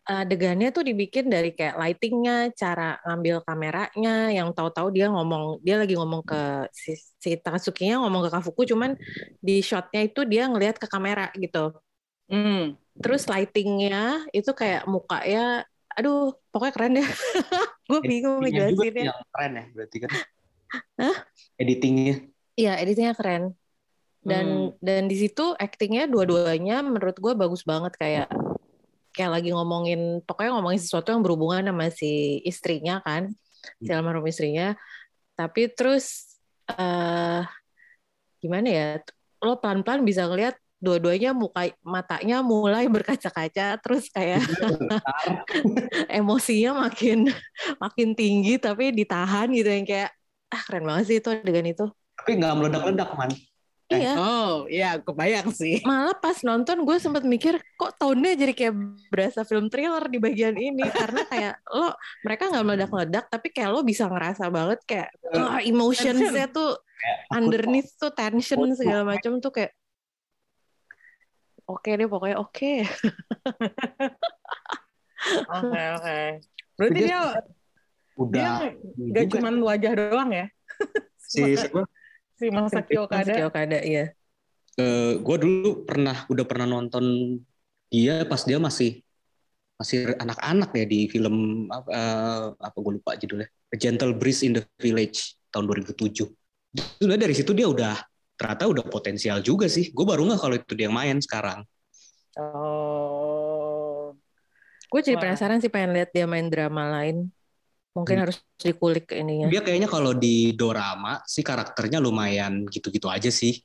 adegannya tuh dibikin dari kayak lightingnya, cara ngambil kameranya, yang tahu-tahu dia ngomong, dia lagi ngomong ke si, si Takatsuki-nya ngomong ke Kafuku, cuman di shotnya itu dia ngelihat ke kamera gitu. Hmm. Terus lightingnya itu kayak mukanya, aduh, pokoknya keren deh. Gue bingung ngejelasinnya. yang keren ya berarti kan. Hah? Editingnya. Iya, editingnya keren. Dan Hmm. dan di situ actingnya dua-duanya menurut gue bagus banget kayak kayak lagi ngomongin pokoknya ngomongin sesuatu yang berhubungan sama si istrinya kan, si almarhum istrinya. Tapi terus eh gimana ya? Lo pelan-pelan bisa ngeliat dua-duanya muka matanya mulai berkaca-kaca terus kayak emosinya makin makin tinggi tapi ditahan gitu yang kayak ah keren banget sih itu adegan itu. Tapi nggak meledak-ledak man. Iya. Oh, ya kebayang sih. malah pas nonton gue sempat mikir kok tone-nya jadi kayak berasa film thriller di bagian ini karena kayak lo mereka nggak meledak-meledak tapi kayak lo bisa ngerasa banget kayak oh, emotionsnya tuh underneath tuh tension segala macam tuh kayak oke deh pokoknya oke Oke, oke. Berarti Dia dia Udah. dia gak juga. cuma wajah doang ya? si siapa? Si Masaki Okada. Masaki Okada iya gue dulu pernah udah pernah nonton dia pas dia masih masih anak-anak ya di film apa, eh, apa gue lupa judulnya A Gentle Breeze in the Village tahun 2007 sudah dari situ dia udah ternyata udah potensial juga sih gue baru nggak kalau itu dia yang main sekarang Oh. gue jadi Wah. penasaran sih pengen lihat dia main drama lain mungkin Hmm. harus dikulik ininya dia kayaknya kalau di dorama sih karakternya lumayan gitu-gitu aja sih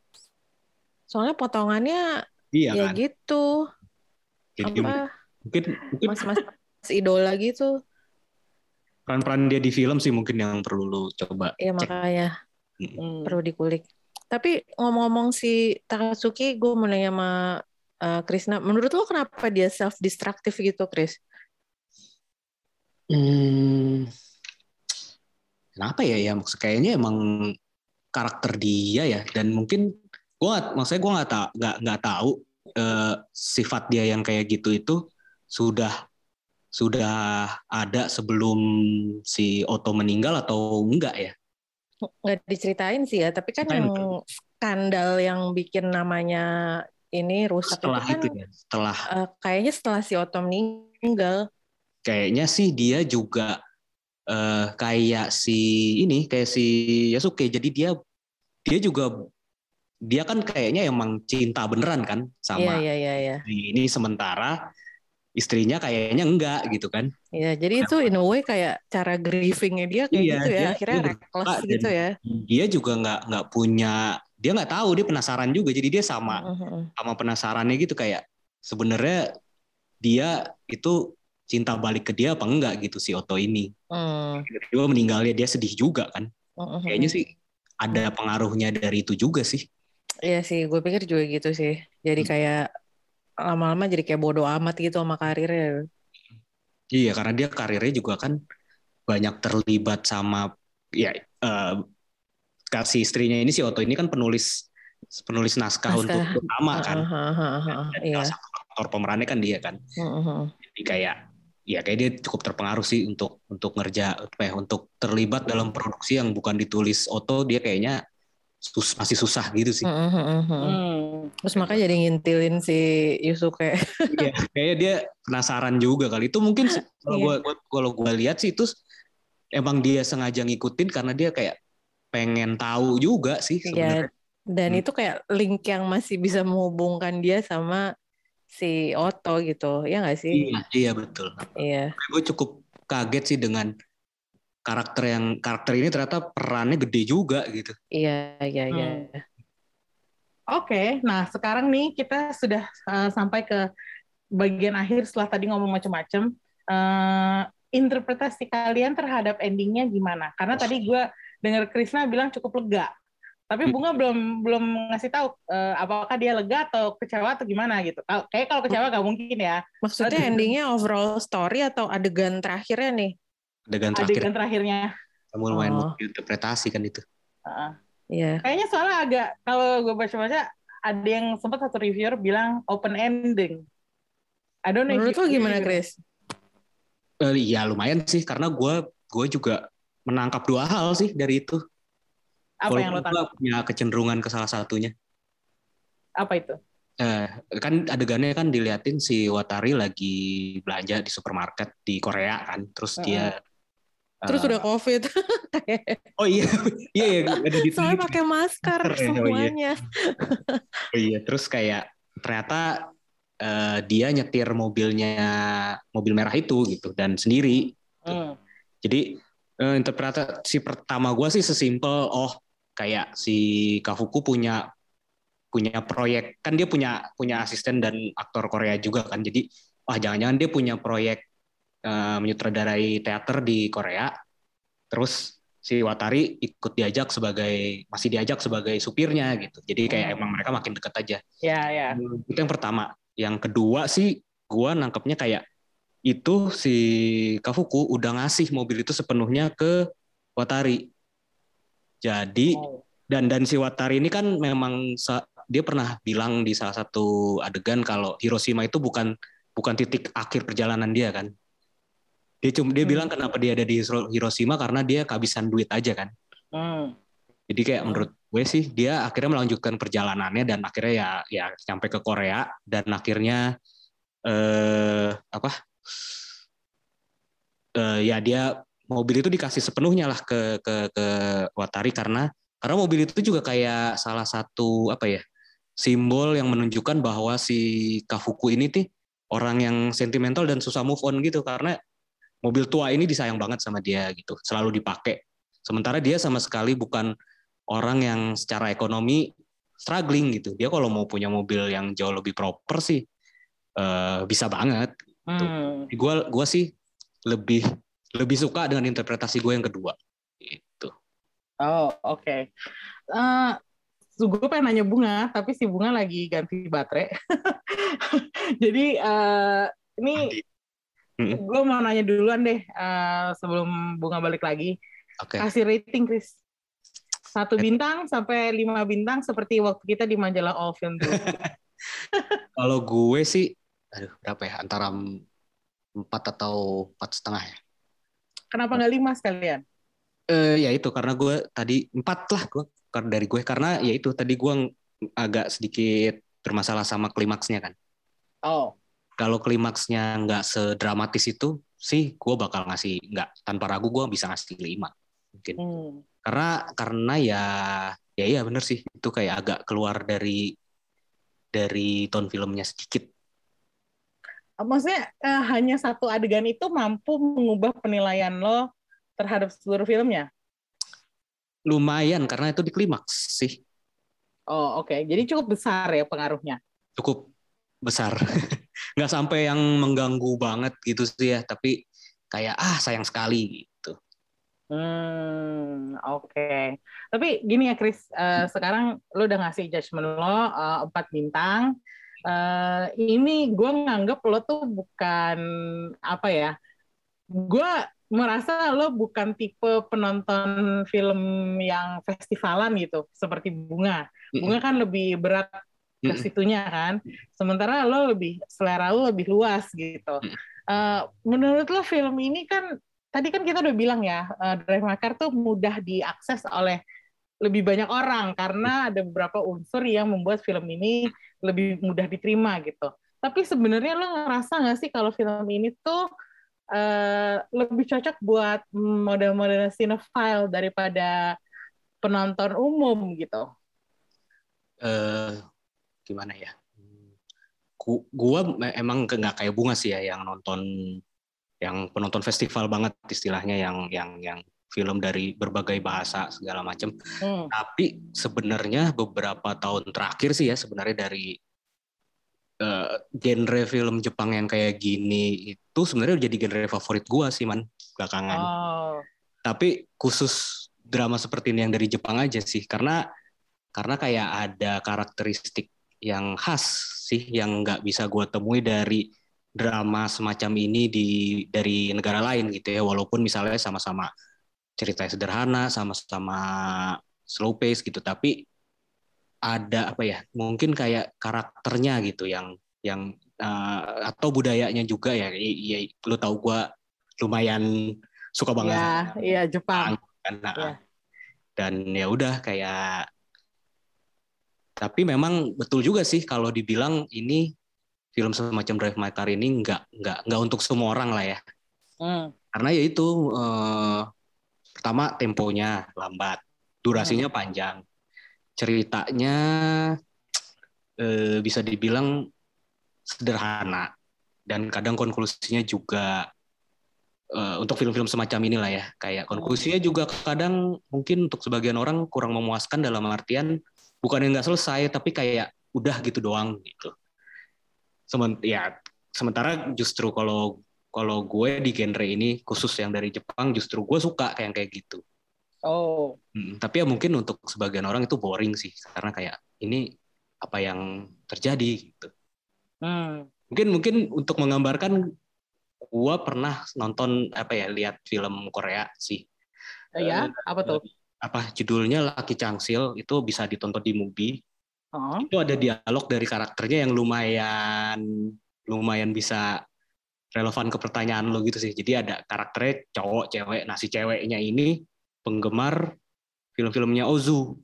soalnya potongannya iya ya kan gitu jadi apa mungkin mungkin mas-mas idola gitu peran-peran dia di film sih mungkin yang perlu lu coba ya cek makanya Hmm. perlu dikulik. Tapi ngomong-ngomong si Takatsuki, gue mau nanya sama uh, Krisna, menurut lo kenapa dia self destructive gitu, Kris? Hmm, kenapa ya? Ya maksud kayaknya emang karakter dia ya. Dan mungkin gua maksudnya gua nggak tak nggak nggak tahu eh, sifat dia yang kayak gitu itu sudah sudah ada sebelum si Otto meninggal atau enggak ya? Nggak diceritain sih ya, tapi kan Ceritain, yang skandal yang bikin namanya ini rusak setelah itu kan itu ya setelah. uh, kayaknya setelah si Otto meninggal. Kayaknya sih dia juga eh, kayak si ini kayak si Yasuke jadi dia dia juga dia kan kayaknya emang cinta beneran kan sama iya, iya, iya. ini sementara istrinya kayaknya enggak gitu kan Iya, jadi itu in a way kayak cara grievingnya dia kayak Iya, gitu ya, dia- akhirnya dia reckless gitu ya. dia juga nggak nggak punya dia nggak tahu dia penasaran juga jadi dia sama Mhm. sama penasarannya gitu kayak sebenarnya dia itu cinta balik ke dia apa enggak gitu si Otto ini Hmm. tiba meninggalnya dia sedih juga kan Mhm. kayaknya sih ada pengaruhnya dari itu juga sih Iya sih, gue pikir juga gitu sih. Jadi Hmm. kayak lama-lama jadi kayak bodoh amat gitu sama karirnya. Iya, karena dia karirnya juga kan banyak terlibat sama ya eh, kasih istrinya ini si Otto ini kan penulis penulis naskah, Naskah. untuk utama kan. Hahaha, Dan Iya. salah satu aktor pemerannya kan dia kan. Mhm. Jadi kayak ya kayak dia cukup terpengaruh sih untuk untuk ngerja apa ya, untuk terlibat dalam produksi yang bukan ditulis Oto dia kayaknya sus, masih susah gitu sih. Mm, mm, mm, mm. Hmm. Terus makanya jadi ngintilin si Yusuke. Iya, kayaknya dia penasaran juga kali. Itu mungkin kalau Iya. gua gua- kalau gua lihat sih itu emang dia sengaja ngikutin karena dia kayak pengen tahu juga sih Iya. sebenarnya. Dan Hmm. itu kayak link yang masih bisa menghubungkan dia sama si Otto gitu. Ya nggak sih? Iya, iya betul. Iya. Gue cukup kaget sih dengan karakter yang karakter ini ternyata perannya gede juga gitu. Iya, iya, iya. Hmm. Oke, nah sekarang nih kita sudah uh, sampai ke bagian akhir setelah tadi ngomong macam-macam. Uh, interpretasi kalian terhadap endingnya gimana? Karena tadi gue dengar Krisna bilang cukup lega, tapi Bunga belum belum ngasih tahu uh, apakah dia lega atau kecewa atau gimana gitu. Kayak kalau kecewa gak mungkin ya. Maksudnya Aduh. endingnya overall story atau adegan terakhirnya nih? Adegan terakhir Adegan terakhirnya. kamu lumayan Oh. interpretasi kan itu. Uh, Iya. kayaknya soalnya agak kalau gue baca-baca ada yang sempat satu reviewer bilang open ending. I don't know Menurut lo gimana. Chris? Eh, ya lumayan sih karena gue gue juga menangkap dua hal sih dari itu. Apa yang lo tangkap? gua punya kecenderungan ke salah satunya. Apa itu? Eh, kan adegannya kan diliatin si Watari lagi belanja di supermarket di Korea kan, terus dia Terus eh, udah COVID. oh iya iya iya ada di Soalnya pakai masker Masker ya, oh iya. semuanya. Oh iya, terus kayak ternyata eh, dia nyetir mobilnya mobil merah itu gitu dan sendiri. Hmm. Jadi eh, interpretasi pertama gue sih sesimpel oh kayak si Kafuku punya punya proyek kan dia punya punya asisten dan aktor Korea juga kan. Jadi wah jangan-jangan dia punya proyek eh, menyutradarai teater di Korea. Terus si Watari ikut diajak sebagai masih diajak sebagai supirnya gitu. Jadi kayak emang mereka makin deket aja. Ya, ya. Itu yang pertama. Yang kedua sih gua nangkepnya kayak itu si Kafuku udah ngasih mobil itu sepenuhnya ke Watari. Jadi Oh. dan dan si Watari ini kan memang dia pernah bilang di salah satu adegan kalau Hiroshima itu bukan bukan titik akhir perjalanan dia kan. Dia cuma dia Hmm. bilang kenapa dia ada di Hiro- Hiroshima karena dia kehabisan duit aja kan. Hmm. Jadi kayak menurut gue sih dia akhirnya melanjutkan perjalanannya dan akhirnya ya ya sampai ke Korea dan akhirnya eh apa eh ya dia mobil itu dikasih sepenuhnya lah ke ke ke Watari karena karena mobil itu juga kayak salah satu apa ya simbol yang menunjukkan bahwa si Kafuku ini tuh orang yang sentimental dan susah move on gitu. Karena mobil tua ini disayang banget sama dia gitu selalu dipakai. Sementara dia sama sekali bukan orang yang secara ekonomi struggling gitu. Dia kalau mau punya mobil yang jauh lebih proper sih eh, bisa banget Hmm. gue gua sih lebih lebih suka dengan interpretasi gue yang kedua itu Oh, oke. Eh, gue pengen nanya Bunga, tapi si Bunga lagi ganti baterai. Jadi eh, ini Mm. gue mau nanya duluan deh eh, sebelum Bunga balik lagi. oke Kasih rating, Chris. Satu bintang sampai lima bintang seperti waktu kita di majalah All Film kalau gue sih aduh berapa ya antara empat atau empat setengah ya Kenapa nggak lima sekalian? Eh ya itu karena gue tadi empat lah gue karena dari gue karena ya itu tadi gue agak sedikit bermasalah sama klimaksnya kan. Oh, Kalau klimaksnya nggak sedramatis itu sih gue bakal ngasih nggak tanpa ragu gue bisa ngasih lima mungkin. hmm. Karena karena ya ya iya bener sih itu kayak agak keluar dari dari tone filmnya sedikit. Maksudnya eh, hanya satu adegan itu mampu mengubah penilaian lo terhadap seluruh filmnya. Lumayan karena itu di klimaks sih Oh, oke. Jadi cukup besar ya pengaruhnya. cukup besar. nggak sampai yang mengganggu banget gitu sih ya, tapi kayak ah sayang sekali gitu. Hmm, oke. Tapi gini ya, Chris. eh, sekarang lo udah ngasih judgement lo eh, empat bintang. Eh, ini gue nganggep lo tuh bukan apa ya? Gue merasa lo bukan tipe penonton film yang festivalan gitu, seperti Bunga. Bunga kan lebih berat ke situnya kan. Sementara lo lebih selera lo lebih luas gitu. Eh, menurut lo film ini kan tadi kan kita udah bilang ya uh, Drive Car tuh mudah diakses oleh lebih banyak orang karena ada beberapa unsur yang membuat film ini lebih mudah diterima gitu. Tapi sebenarnya lo ngerasa nggak sih kalau film ini tuh uh, lebih cocok buat model-model cinephile daripada penonton umum gitu? Uh, gimana ya? gua emang nggak kayak bunga sih ya yang nonton yang penonton festival banget istilahnya yang yang yang film dari berbagai bahasa segala macam. Hmm. Tapi sebenarnya beberapa tahun terakhir sih ya sebenarnya dari uh, genre film Jepang yang kayak gini itu sebenarnya jadi genre favorit gua sih man belakangan. Oh. Tapi khusus drama seperti ini yang dari Jepang aja sih karena karena kayak ada karakteristik yang khas sih yang nggak bisa gue temui dari drama semacam ini di dari negara lain gitu ya walaupun misalnya sama-sama cerita sederhana sama-sama slow pace gitu tapi ada apa ya mungkin kayak karakternya gitu yang yang uh, atau budayanya juga ya iya lu tahu gue lumayan suka banget ya iya Jepang karena ya. dan ya udah kayak tapi memang betul juga sih kalau dibilang ini film semacam Drive My Car ini nggak nggak nggak untuk semua orang lah ya. Hmm. Karena ya itu eh, pertama temponya lambat, durasinya hmm. panjang, ceritanya eh, bisa dibilang sederhana. Dan kadang konklusinya juga uh, untuk film-film semacam inilah ya. Kayak konklusinya juga kadang mungkin untuk sebagian orang kurang memuaskan dalam artian bukan yang nggak selesai tapi kayak udah gitu doang gitu. Ya sementara justru kalau kalau gue di genre ini khusus yang dari Jepang justru gue suka kayak kayak gitu. Oh. Hmm, tapi ya mungkin untuk sebagian orang itu boring sih karena kayak ini apa yang terjadi gitu. Hmm. mungkin mungkin untuk menggambarkan gue pernah nonton apa ya lihat film Korea sih. Oh, ya? Apa tuh? apa judulnya Laki Cangsil itu bisa ditonton di movie. Oh. Itu ada dialog dari karakternya yang lumayan lumayan bisa relevan ke pertanyaan lo gitu sih. Jadi ada karakternya cowok, cewek. Nah si ceweknya ini penggemar film-filmnya Ozu.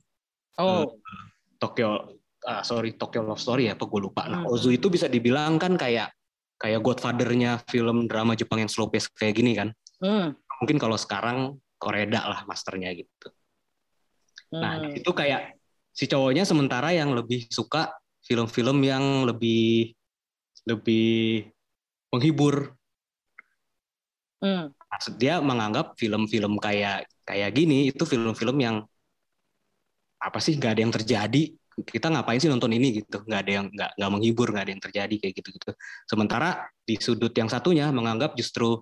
Oh. Uh, Tokyo, uh, sorry Tokyo Love Story ya, apa gue lupa. Nah hmm. Ozu itu bisa dibilang kan kayak kayak Godfather-nya film drama Jepang yang slow pace kayak gini kan. Hmm. Mungkin kalau sekarang Koreda lah masternya gitu. Nah, hmm. itu kayak si cowoknya sementara yang lebih suka film-film yang lebih lebih menghibur. Hmm. Dia menganggap film-film kayak kayak gini itu film-film yang apa sih nggak ada yang terjadi kita ngapain sih nonton ini gitu nggak ada yang nggak nggak menghibur nggak ada yang terjadi kayak gitu gitu sementara di sudut yang satunya menganggap justru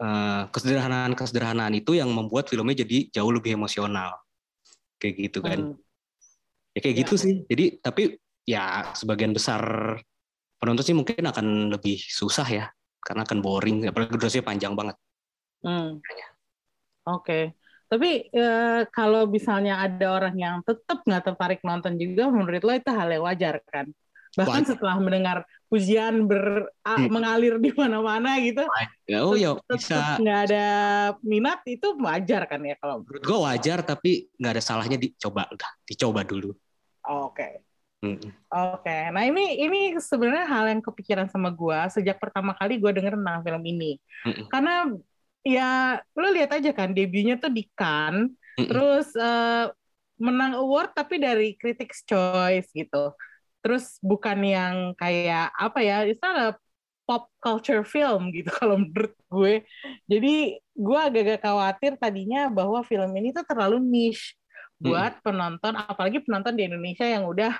uh, kesederhanaan kesederhanaan itu yang membuat filmnya jadi jauh lebih emosional kayak gitu kan hmm. ya kayak ya. gitu sih jadi tapi ya sebagian besar penonton sih mungkin akan lebih susah ya karena akan boring apalagi durasinya panjang banget hmm. oke okay. tapi ya, kalau misalnya ada orang yang tetap nggak tertarik nonton juga menurut lo itu hal yang wajar kan bahkan Wajar. setelah mendengar pujian ber hmm. mengalir di mana-mana gitu. Ya, oh ya bisa. Nggak ada minat itu wajar kan ya kalau menurut gue wajar tapi nggak ada salahnya dicoba udah dicoba dulu. Oke. Okay. Hmm. Oke, okay. nah ini ini sebenarnya hal yang kepikiran sama gue sejak pertama kali gue denger tentang film ini, hmm. karena ya lo lihat aja kan debutnya tuh di Cannes, hmm. terus uh, menang award tapi dari Critics Choice gitu terus bukan yang kayak apa ya istilah pop culture film gitu kalau menurut gue jadi gue agak-agak khawatir tadinya bahwa film ini tuh terlalu niche buat hmm. penonton apalagi penonton di Indonesia yang udah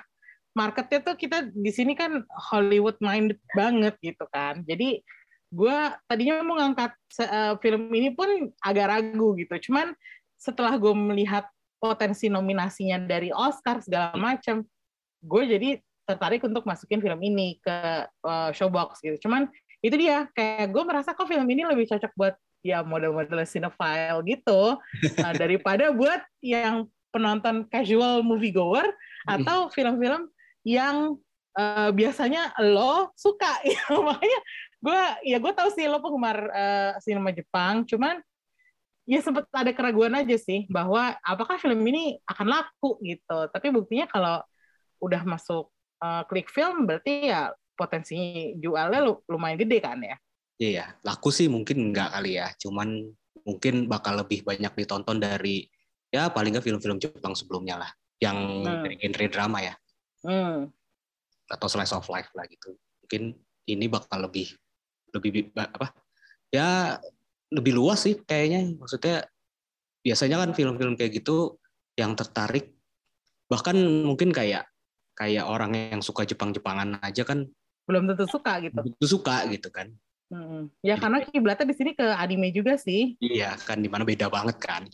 marketnya tuh kita di sini kan Hollywood minded banget gitu kan. Jadi gue tadinya mau ngangkat uh, film ini pun agak ragu gitu. Cuman setelah gue melihat potensi nominasinya dari Oscar segala macam gue jadi tertarik untuk masukin film ini ke uh, showbox gitu. Cuman itu dia kayak gue merasa kok film ini lebih cocok buat ya model-model cinephile gitu uh, daripada buat yang penonton casual moviegoer atau film-film yang uh, biasanya lo suka ya makanya gue ya gue tahu sih lo penggemar uh, sinema Jepang, cuman ya sempat ada keraguan aja sih bahwa apakah film ini akan laku gitu. Tapi buktinya kalau udah masuk uh, klik film berarti ya potensi jualnya lumayan gede kan ya. Iya, laku sih mungkin enggak kali ya. Cuman mungkin bakal lebih banyak ditonton dari ya paling nggak film-film Jepang sebelumnya lah, yang hmm. genre drama ya. Hmm. Atau slice of life lah gitu. Mungkin ini bakal lebih lebih apa? Ya lebih luas sih kayaknya. Maksudnya biasanya kan film-film kayak gitu yang tertarik bahkan mungkin kayak kayak orang yang suka Jepang-Jepangan aja kan belum tentu suka gitu. Belum tentu suka gitu kan. Hmm. Ya karena kiblatnya di sini ke anime juga sih. Iya kan di mana beda banget kan.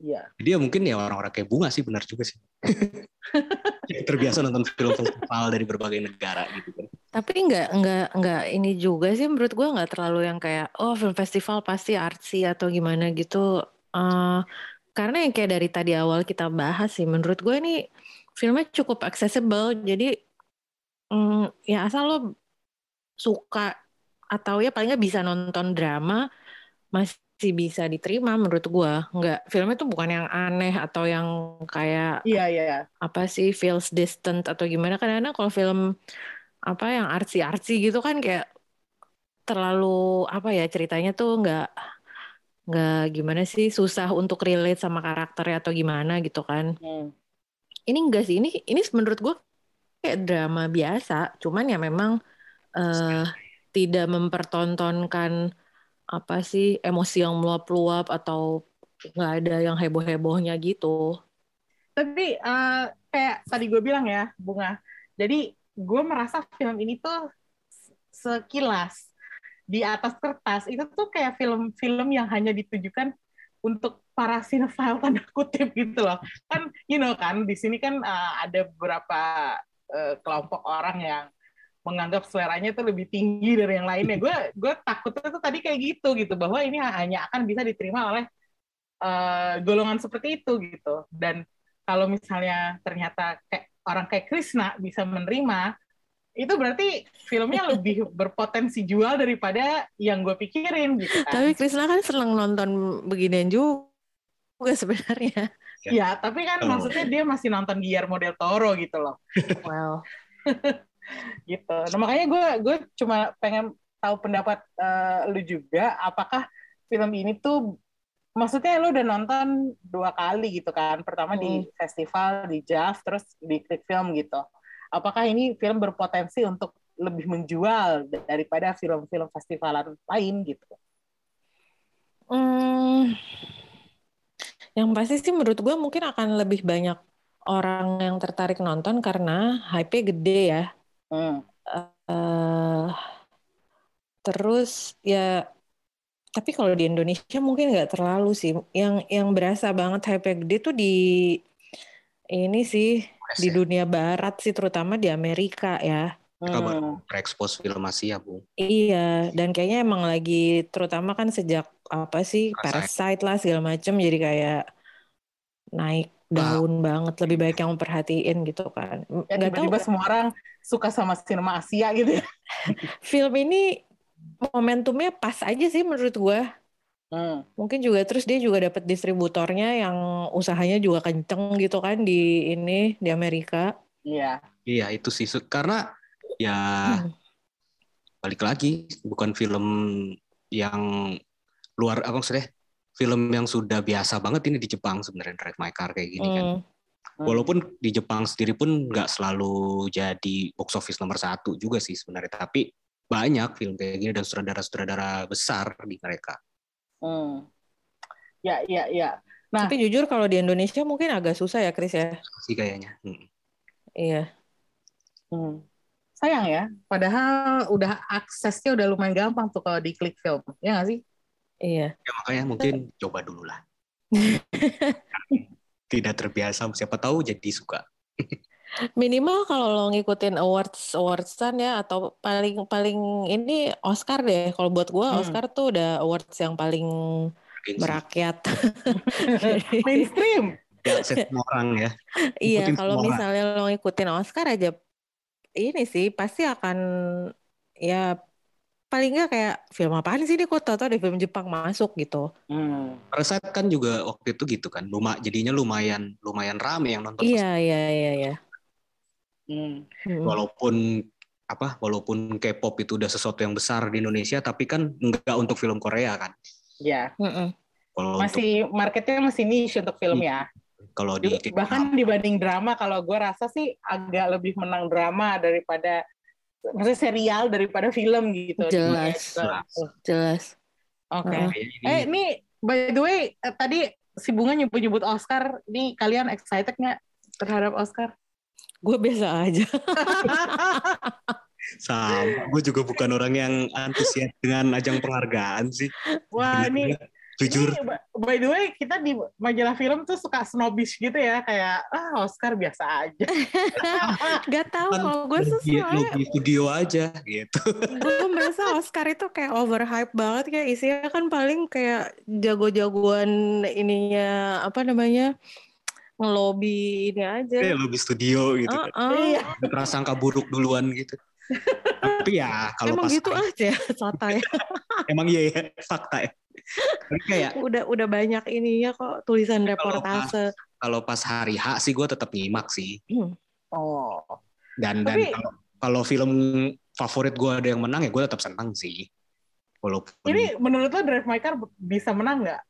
Iya. Jadi ya mungkin ya orang-orang kayak bunga sih benar juga sih. Terbiasa nonton film festival dari berbagai negara gitu kan. Tapi nggak nggak nggak ini juga sih menurut gue nggak terlalu yang kayak oh film festival pasti artsy atau gimana gitu. Uh, karena yang kayak dari tadi awal kita bahas sih menurut gue ini filmnya cukup accessible jadi mm, ya asal lo suka atau ya paling nggak bisa nonton drama masih bisa diterima menurut gue nggak filmnya tuh bukan yang aneh atau yang kayak iya iya. apa sih feels distant atau gimana. Karena kalau film apa yang artsy artsy gitu kan kayak terlalu apa ya ceritanya tuh nggak nggak gimana sih susah untuk relate sama karakternya atau gimana gitu kan. Hmm. Ini enggak sih ini ini menurut gue kayak drama biasa. Cuman ya memang uh, tidak mempertontonkan apa sih emosi yang meluap-luap atau nggak ada yang heboh-hebohnya gitu? Tapi uh, kayak tadi gue bilang ya bunga. Jadi gue merasa film ini tuh sekilas di atas kertas. Itu tuh kayak film-film yang hanya ditujukan untuk para sinetron tanda kutip gitu loh. Kan you know kan di sini kan uh, ada beberapa uh, kelompok orang yang menganggap seleranya itu lebih tinggi dari yang lainnya gue gue takutnya tuh tadi kayak gitu gitu bahwa ini hanya akan bisa diterima oleh uh, golongan seperti itu gitu dan kalau misalnya ternyata kayak orang kayak Krisna bisa menerima itu berarti filmnya lebih berpotensi jual daripada yang gue pikirin gitu kan. Tapi Krisna kan seneng nonton beginian juga sebenarnya. Ya, tapi kan oh. maksudnya dia masih nonton Guillermo del Toro gitu loh. Wow. gitu. Nah makanya gue gue cuma pengen tahu pendapat uh, lu juga, apakah film ini tuh maksudnya lu udah nonton dua kali gitu kan pertama hmm. di festival di JAV terus di Klik Film gitu apakah ini film berpotensi untuk lebih menjual daripada film-film festivalan lain gitu? Hmm, yang pasti sih menurut gue mungkin akan lebih banyak orang yang tertarik nonton karena hype gede ya. Hmm. Uh, terus ya tapi kalau di Indonesia mungkin nggak terlalu sih. Yang yang berasa banget hype gede tuh di ini sih di ya? dunia barat sih terutama di Amerika ya. Mereka hmm. berekspos film Asia, Bu. Iya, dan kayaknya emang lagi terutama kan sejak apa sih Parasite, Parasite lah segala macam jadi kayak naik daun wow. banget lebih baik yang memperhatiin gitu kan. Ya, tiba-tiba semua orang suka sama sinema Asia gitu ya. film ini momentumnya pas aja sih menurut gue. Hmm. Mungkin juga terus dia juga dapat distributornya yang usahanya juga kenceng gitu kan di ini di Amerika. Iya. Iya itu sih karena ya hmm. balik lagi bukan film yang luar apa maksudnya film yang sudah biasa banget ini di Jepang sebenarnya Drive My Car kayak gini kan. hmm. kan. Walaupun di Jepang sendiri pun nggak selalu jadi box office nomor satu juga sih sebenarnya, tapi banyak film kayak gini dan sutradara-sutradara besar di mereka. Hmm. Ya, ya, ya. Nah, tapi jujur kalau di Indonesia mungkin agak susah ya, Chris ya. Sih kayaknya. Hmm. Iya. Hmm. Sayang ya, padahal udah aksesnya udah lumayan gampang tuh kalau di klik film, ya nggak sih? Iya. Ya makanya mungkin coba dulu lah. Tidak terbiasa, siapa tahu jadi suka. Minimal kalau lo ngikutin awards awardsan ya atau paling paling ini Oscar deh. Kalau buat gue hmm. Oscar tuh udah awards yang paling merakyat. Mainstream. Ya, semua orang ya. iya, kalau misalnya lo ngikutin Oscar aja ini sih pasti akan ya paling nggak kayak film apaan sih ini kok tau ada film Jepang masuk gitu. Hmm. Parasite kan juga waktu itu gitu kan, luma, jadinya lumayan lumayan rame yang nonton. Iya iya iya iya. Hmm. Hmm. Walaupun apa, walaupun K-pop itu udah sesuatu yang besar di Indonesia, tapi kan enggak untuk film Korea kan. Ya, Mm-mm. Kalau untuk masih marketnya masih niche untuk film ya. kalau di Bahkan dibanding drama, kalau gue rasa sih agak lebih menang drama daripada maksudnya serial daripada film gitu. Jelas. Jelas. Oke. Jelas. Heeh. ini, Eh, ini by the way eh, tadi si Bunga nyebut-nyebut Oscar. Ini kalian excited nggak terhadap Oscar? Gue biasa aja. sama, gue juga bukan orang yang antusias dengan ajang penghargaan sih. Wah, ini Jujur, Ini, by the way, kita di majalah film tuh suka snobbish gitu ya, kayak ah Oscar biasa aja. Gak tahu kan kalau gue sesuai. lagi studio aja gitu. gue merasa Oscar itu kayak overhype banget kayak isinya kan paling kayak jago-jagoan ininya apa namanya ngelobi ini aja. Kayak lebih studio gitu. kan. Uh-uh. Iya. Ada prasangka buruk duluan gitu. Tapi ya kalau Emang pas gitu aja santai. emang iya ya fakta ya. Tapi kayak udah udah banyak ininya kok tulisan reportase. kalau pas hari H sih gue tetap nyimak sih. Oh. Dan dan Tapi- kalau, kalau film favorit gue ada yang menang ya gue tetap senang sih. Walaupun Ini menurut lo Drive My Car bisa menang nggak?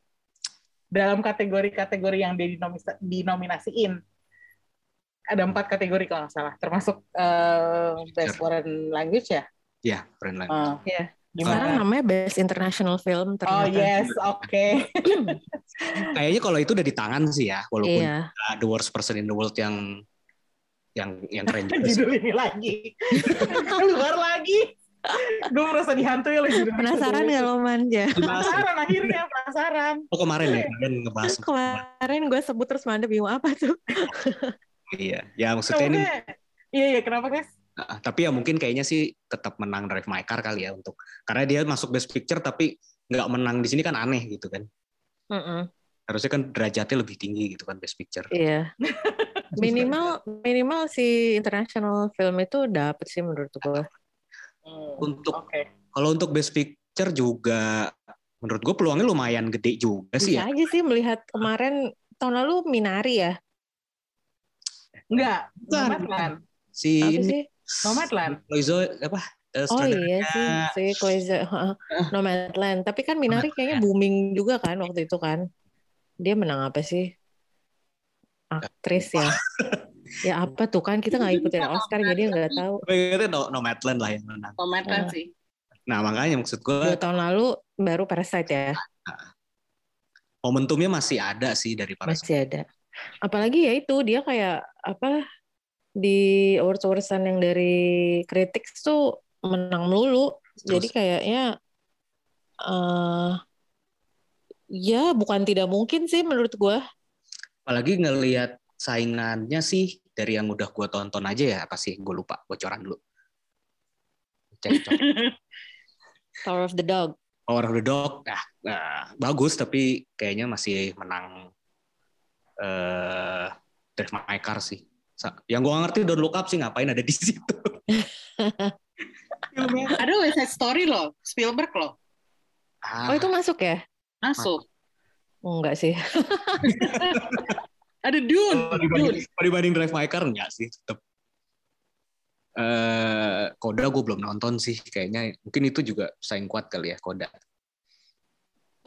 Dalam kategori-kategori yang dinomis- dinominasiin. Ada empat kategori kalau nggak salah, termasuk eh, Best Foreign Language ya? ya keren lah. Ah, Iya. gimana? Sekarang namanya Best International Film Oh ternyata. yes, oke. Kayaknya kalau itu udah di tangan sih ya, walaupun Iya. uh, the worst person in the world yang yang yang keren juga sih. Judul ini lagi. Keluar lagi. Gue merasa dihantui oleh judul Penasaran nggak lo manja? Penasaran akhirnya, penasaran. Oh kemarin ya kemarin ngebahas. Kemarin gue sebut terus Manda bingung apa tuh? Iya, ya maksudnya ini. Iya, iya. Kenapa, Chris? uh, tapi ya mungkin kayaknya sih tetap menang Drive My Car kali ya untuk karena dia masuk Best Picture tapi nggak menang di sini kan aneh gitu kan. Mm-mm. Harusnya kan derajatnya lebih tinggi gitu kan Best Picture. Iya. Minimal minimal si international film itu dapet sih menurut gue. Hmm, Untuk Oke. kalau untuk Best Picture juga menurut gue peluangnya lumayan gede juga sih Bisa ya. aja sih melihat kemarin tahun lalu Minari ya. Enggak. Nomadland. Si Apa ini sih? Nomadland. Loizo apa? eh, Oh iya sih, si Chloe heeh, Nomadland. Tapi kan Minari kayaknya booming juga kan waktu itu kan. Dia menang apa sih? Aktris ya. Ya apa tuh kan kita nggak ikutin Oscar jadi nggak tahu. No, Nomadland lah yang menang. Nomadland sih. Nah makanya maksud gue Dua tahun lalu baru Parasite ya momentumnya masih ada sih dari para masih ada. Apalagi ya itu dia kayak apa di awards awards yang dari kritik tuh menang melulu. Jadi kayaknya eh ya bukan tidak mungkin sih menurut gua. apalagi ngelihat saingannya sih dari yang udah gue tonton aja ya apa sih gue lupa bocoran dulu Cek. Tower of the Dog. Power of the Dog nah, nah, bagus tapi kayaknya masih menang eh Drive My Car sih yang gue ngerti Don't Look Up sih ngapain ada di situ Ada West Side Story loh, Spielberg loh. ah, Oh itu masuk ya? Masuk. Enggak sih. Ada Dune. Dune. dibanding, kalau dibanding Drive My Car enggak sih tetap eh Koda gue belum nonton sih kayaknya mungkin itu juga saing kuat kali ya Koda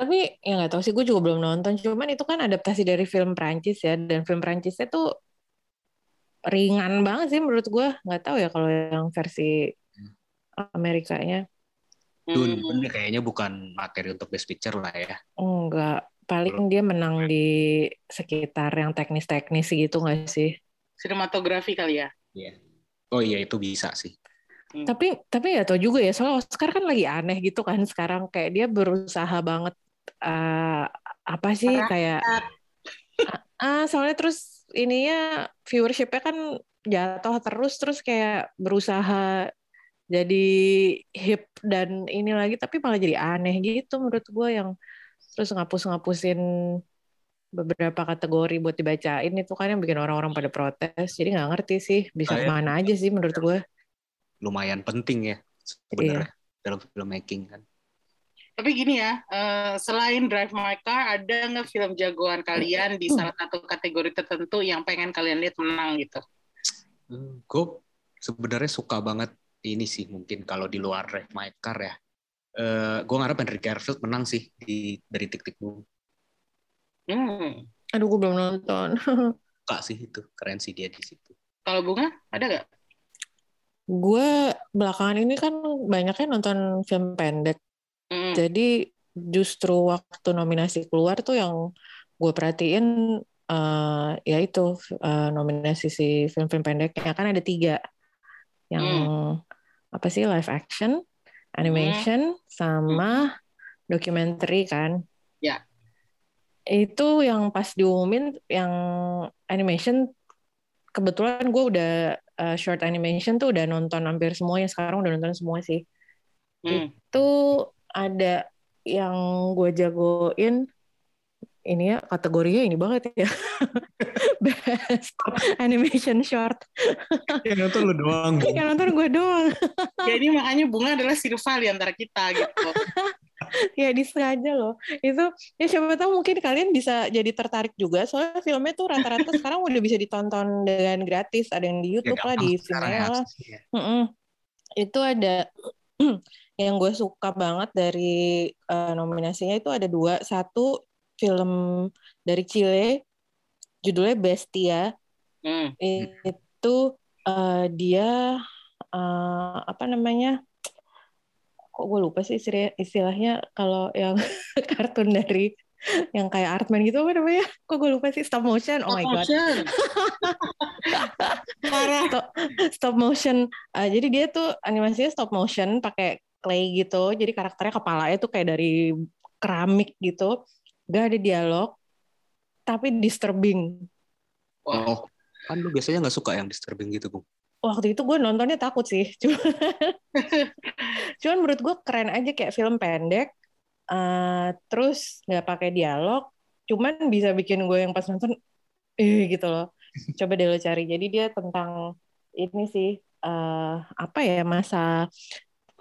Tapi ya nggak tahu sih, gue juga belum nonton. Cuman itu kan adaptasi dari film Prancis ya, dan film Prancisnya tuh ringan banget sih menurut gue. Nggak tahu ya kalau yang versi Amerikanya. Dune Hmm. Kayaknya bukan materi untuk Best Picture lah ya Enggak, paling dia menang di sekitar yang teknis-teknis gitu nggak sih? Sinematografi kali ya. oh iya itu bisa sih Tapi tapi ya tau juga ya, soalnya Oscar kan lagi aneh gitu kan sekarang kayak dia berusaha banget eh, apa sih kayak ah soalnya terus ininya viewershipnya kan jatuh terus terus kayak berusaha jadi hip dan ini lagi tapi malah jadi aneh gitu menurut gue yang terus ngapus-ngapusin beberapa kategori buat dibacain itu kan yang bikin orang-orang pada protes. Jadi nggak ngerti sih bisa Saya- ke mana aja sih menurut gue lumayan penting ya sebenarnya dalam filmmaking kan. Tapi gini ya, eh, selain Drive My Car, ada nggak film jagoan kalian di salah satu kategori tertentu yang pengen kalian lihat menang gitu? Hmm, gue sebenarnya suka banget ini sih mungkin kalau di luar Drive My Car ya. Eh gue ngarep Henry Garfield menang sih di dari Tik Tik Boom. Hmm. Aduh, gue belum nonton. Suka sih itu, keren sih dia di situ. Kalau bunga ada nggak? gue belakangan ini kan banyaknya nonton film pendek. Jadi justru waktu nominasi keluar tuh yang gue perhatiin eh ya itu eh, nominasi si film-film pendeknya kan ada tiga. Yang apa sih live action, animation, sama documentary kan. Ya. Itu yang pas diumumin yang animation kebetulan gue udah uh, short animation tuh udah nonton hampir semuanya sekarang udah nonton semua sih Hmm. itu ada yang gue jagoin ini ya kategorinya ini banget ya. Best animation short. Ya nonton lu doang. yang nonton gue doang. Jadi makanya bunga adalah si rival di antara kita gitu. ya disengaja loh. Itu ya siapa tahu mungkin kalian bisa jadi tertarik juga. Soalnya filmnya tuh rata-rata sekarang udah bisa ditonton dengan gratis. Ada yang di YouTube lah di Vimeo lah Mm-mm. itu ada yang gue suka banget dari eh, nominasinya itu ada dua satu film dari Chile judulnya Bestia Hmm. itu eh, dia eh, apa namanya kok gue lupa sih istilah- istilahnya kalau yang kartun dari yang kayak Artman gitu apa namanya kok gue lupa sih stop motion oh my god Motion. Parah. stop, stop motion Uh, jadi dia tuh animasinya stop motion pakai clay gitu. Jadi karakternya kepalanya tuh kayak dari keramik gitu. Gak ada dialog tapi disturbing. Oh, kan lu biasanya nggak suka yang disturbing gitu, Bung. waktu itu gue nontonnya takut sih. Cuman cuman menurut gue keren aja kayak film pendek eh, terus nggak pakai dialog. Cuman bisa bikin gue yang pas nonton eh gitu loh. Coba deh lo cari. Jadi dia tentang ini sih eh, apa ya masa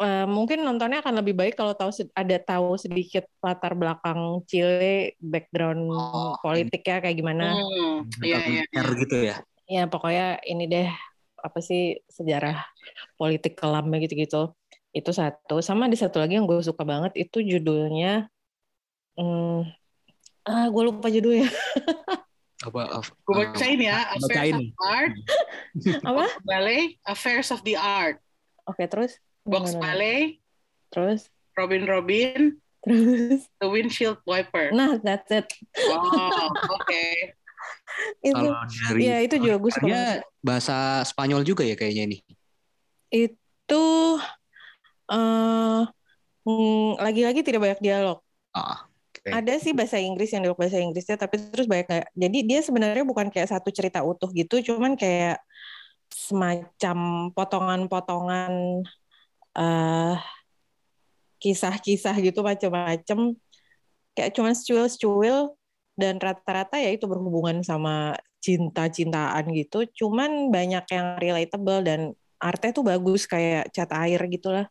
eh, mungkin nontonnya akan lebih baik kalau tahu ada tahu sedikit latar belakang Chile background Oh, politiknya kayak gimana Hmm. Iya, iya. Dokumenter gitu ya. ya pokoknya ini deh apa sih sejarah politik kelamnya gitu-gitu itu satu sama ada satu lagi yang gue suka banget itu judulnya hmm, ah gue lupa judulnya Apa? Gue bacain ya. Affairs Bacain. of the Art. apa Ballet. Affairs of the Art. oke terus Box? Ballet. terus Robin Robin. terus The Windshield Wiper. nah that's it Oh, oke. itu Kalau dari ya itu juga gue suka bahasa Spanyol juga ya kayaknya ini. itu eh mm, lagi-lagi tidak banyak dialog Ah, oke. ada sih bahasa Inggris yang dialog bahasa Inggrisnya tapi terus banyak nggak jadi dia sebenarnya bukan kayak satu cerita utuh gitu cuman kayak semacam potongan-potongan eh kisah-kisah gitu macam-macam kayak cuman secuil-secuil dan rata-rata ya itu berhubungan sama cinta-cintaan gitu cuman banyak yang relatable dan artnya tuh bagus kayak cat air gitulah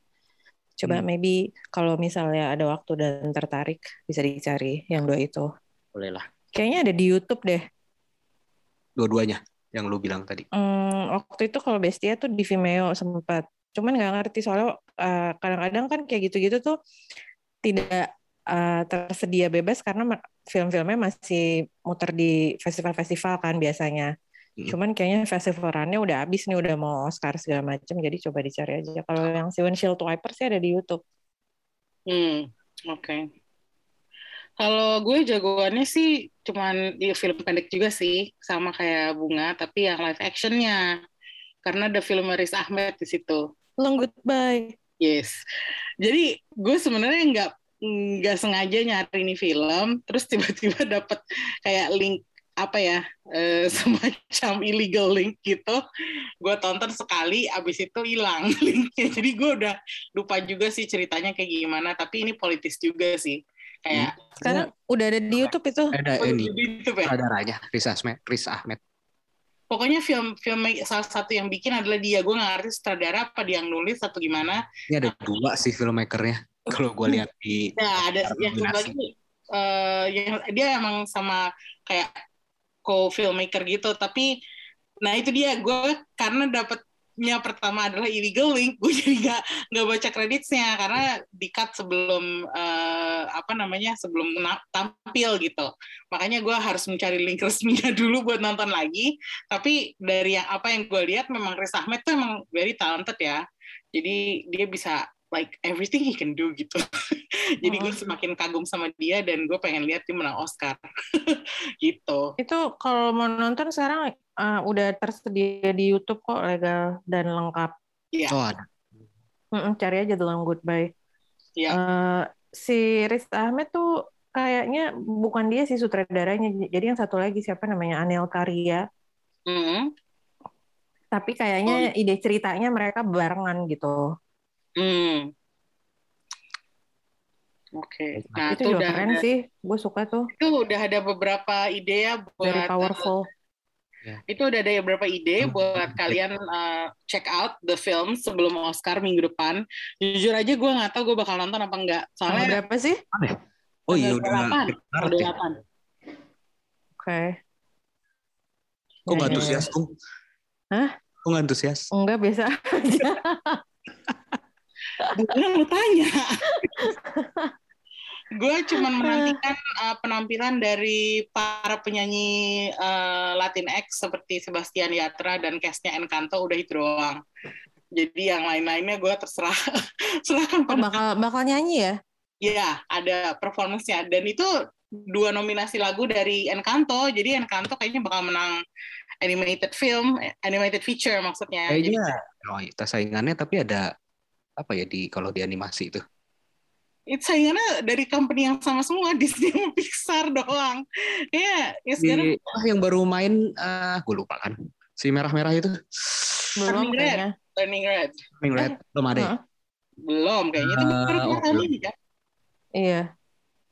coba Hmm. maybe kalau misalnya ada waktu dan tertarik bisa dicari yang dua itu Boleh lah. kayaknya ada di YouTube deh Dua-duanya yang lu bilang tadi. Hmm, waktu itu kalau Bestia tuh di Vimeo sempat. Cuman nggak ngerti soalnya eh, kadang-kadang kan kayak gitu-gitu tuh tidak eh, tersedia bebas karena film-filmnya masih muter di festival-festival kan biasanya. Hmm. Cuman kayaknya festivalannya udah habis nih, udah mau Oscar segala macam. Jadi coba dicari aja. Kalau yang si Windshield Wiper sih ada di YouTube. Hmm, oke. Kalau gue jagoannya sih cuman di film pendek juga sih, sama kayak Bunga, tapi yang live actionnya. Karena ada film Riz Ahmed di situ. Long Goodbye. Yes. Jadi gue sebenarnya nggak nggak sengaja nyari ini film, terus tiba-tiba dapet kayak link apa ya eh, semacam illegal link gitu. Gue tonton sekali, abis itu hilang linknya. Jadi gue udah lupa juga sih ceritanya kayak gimana. Tapi ini politis juga sih. Kayak Sekarang udah ada di YouTube itu. Ada Oh, ini di YouTube ya? saudaranya Riz Ahmed. Riz Ahmed. Pokoknya film film salah satu yang bikin adalah dia. Gue nggak ngerti sutradara apa dia yang nulis atau gimana. Ini ada dua sih filmmakernya. Kalau gue lihat di Nah, ada yang lagi eh, yang dia emang sama kayak co-filmmaker gitu, tapi nah itu dia. Gue karena dapatnya pertama adalah illegal link, gue jadi nggak nggak baca kreditnya karena di cut sebelum eh, apa namanya sebelum tampil gitu. Makanya gue harus mencari link resminya dulu buat nonton lagi. Tapi dari yang apa yang gue lihat memang Riz Ahmed tuh emang very talented ya. Jadi dia bisa like everything he can do gitu. Jadi gue semakin kagum sama dia dan gue pengen lihat dia menang Oscar. gitu. Itu kalau mau nonton sekarang uh, udah tersedia di YouTube kok legal dan lengkap. Iya. Oh ada. Mm-mm, cari aja The Long Goodbye. Iya. Eh, si Riz Ahmed tuh kayaknya bukan dia sih sutradaranya. Jadi yang satu lagi siapa namanya Anel Karia. Mm. Tapi kayaknya ide ceritanya mereka barengan gitu. Hmm. Oke. Nah, itu itu udah keren ada, sih. Gue suka tuh. itu udah ada beberapa ide ya buat Very powerful. itu udah ada beberapa ide buat kalian uh, check out the film sebelum Oscar minggu depan. Jujur aja gue nggak tahu gue bakal nonton apa enggak. Tanggal Soalnya berapa sih? Oh iya tanggal udah. 28. Tanggal 28. Oke. Kok nggak Ya, ya, antusias? Hah? Kok nggak antusias? Enggak biasa aja. Bukan lu tanya. gue cuman menantikan uh, penampilan dari para penyanyi uh, Latinx seperti Sebastian Yatra dan castnya Encanto udah itu doang. Jadi yang lain-lainnya gue terserah serahkan Oh, bakal bakal nyanyi ya? Iya, ada performance-nya. Dan itu dua nominasi lagu dari Encanto. Jadi Encanto kayaknya bakal menang animated film, animated feature maksudnya. Jadi, Kayaknya oh, itu saingannya tapi ada apa ya di kalau di animasi itu. itu saingannya dari company yang sama semua, Disney sama Pixar doang. Iya, ya sekarang Di, ah, yang baru main ah gue lupa kan. Si merah-merah itu. Belum Turning Red. Turning Red. Turning Red belum ada. ya? Heeh. Belum kayaknya. Itu Ah, baru oh, kali belum. ini kan. Iya.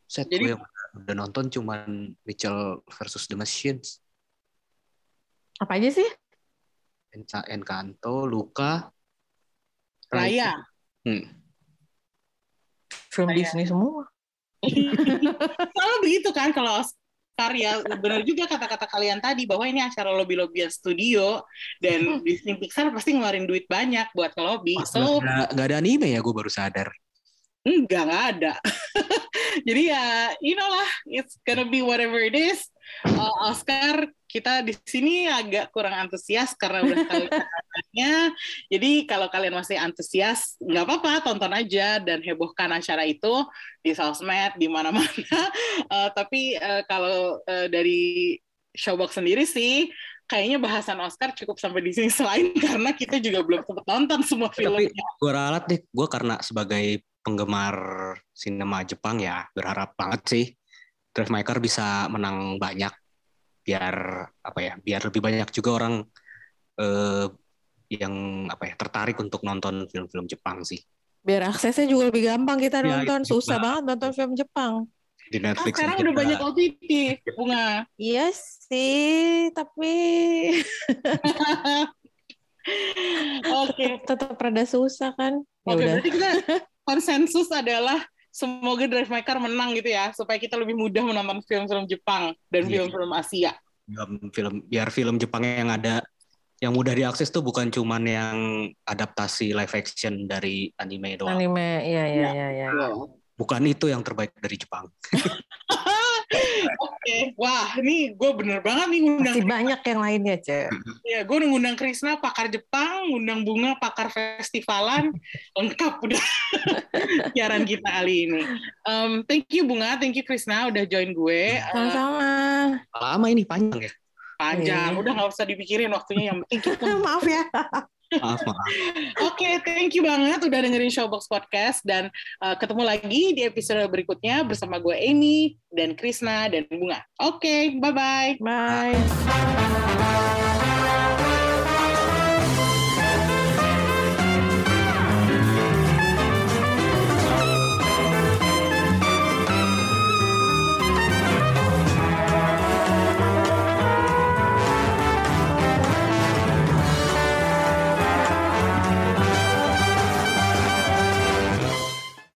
Set Jadi- gue yang udah nonton cuman Mitchell versus The Machines. Apa aja sih? Enca- Encanto, Luca, Raya. Hmm. Film Kayak- Disney semua. Selalu begitu kan kalau Oscar ya benar juga kata-kata kalian tadi bahwa ini acara lobby-lobbyan studio dan Disney Pixar pasti ngeluarin duit banyak buat ngelobi. So nggak ada, ada anime ya gue baru sadar. enggak nggak ada. Jadi ya, you know lah, it's gonna be whatever it is. Uh, Oscar kita di sini agak kurang antusias karena udah tahu caranya. Jadi kalau kalian masih antusias, nggak apa-apa, tonton aja dan hebohkan acara itu di sosmed di mana-mana. Uh, tapi uh, kalau uh, dari Showbox sendiri sih, kayaknya bahasan Oscar cukup sampai di sini selain karena kita juga belum sempat nonton semua Tapi filmnya. gue ralat deh, gue karena sebagai penggemar sinema Jepang ya berharap banget sih Drive My Car bisa menang banyak biar apa ya biar lebih banyak juga orang eh, yang apa ya tertarik untuk nonton film-film Jepang sih Biar aksesnya juga lebih gampang kita Ya, nonton. Susah juga. banget nonton film Jepang. di Ah, Netflix sekarang aja. udah banyak OTT, bunga. Iya sih, tapi Oke, tetap rada susah kan. Ya oke udah. berarti kita konsensus adalah semoga Drive My Car menang gitu ya, supaya kita lebih mudah menonton film-film Jepang dan Iya. film-film Asia. film film biar film Jepang yang ada yang mudah diakses tuh bukan cuman yang adaptasi live action dari anime doang Anime, iya iya Ya. iya iya. bukan itu yang terbaik dari Jepang Oke, wah ini gue bener banget nih ngundang Masih banyak yang lainnya, Cek. ya gue ngundang Krisna pakar Jepang, ngundang Bunga pakar festivalan, lengkap udah siaran kita kali ini. Um, thank you Bunga, thank you Krisna udah join gue. Uh, Sama-sama. lama ini panjang ya panjang, Iya. udah nggak usah dipikirin waktunya yang penting kita Maaf ya. Maaf maaf Oke, thank you banget udah dengerin Showbox Podcast dan uh, ketemu lagi di episode berikutnya bersama gue Amy dan Krisna dan Bunga. Oke, bye-bye. Bye.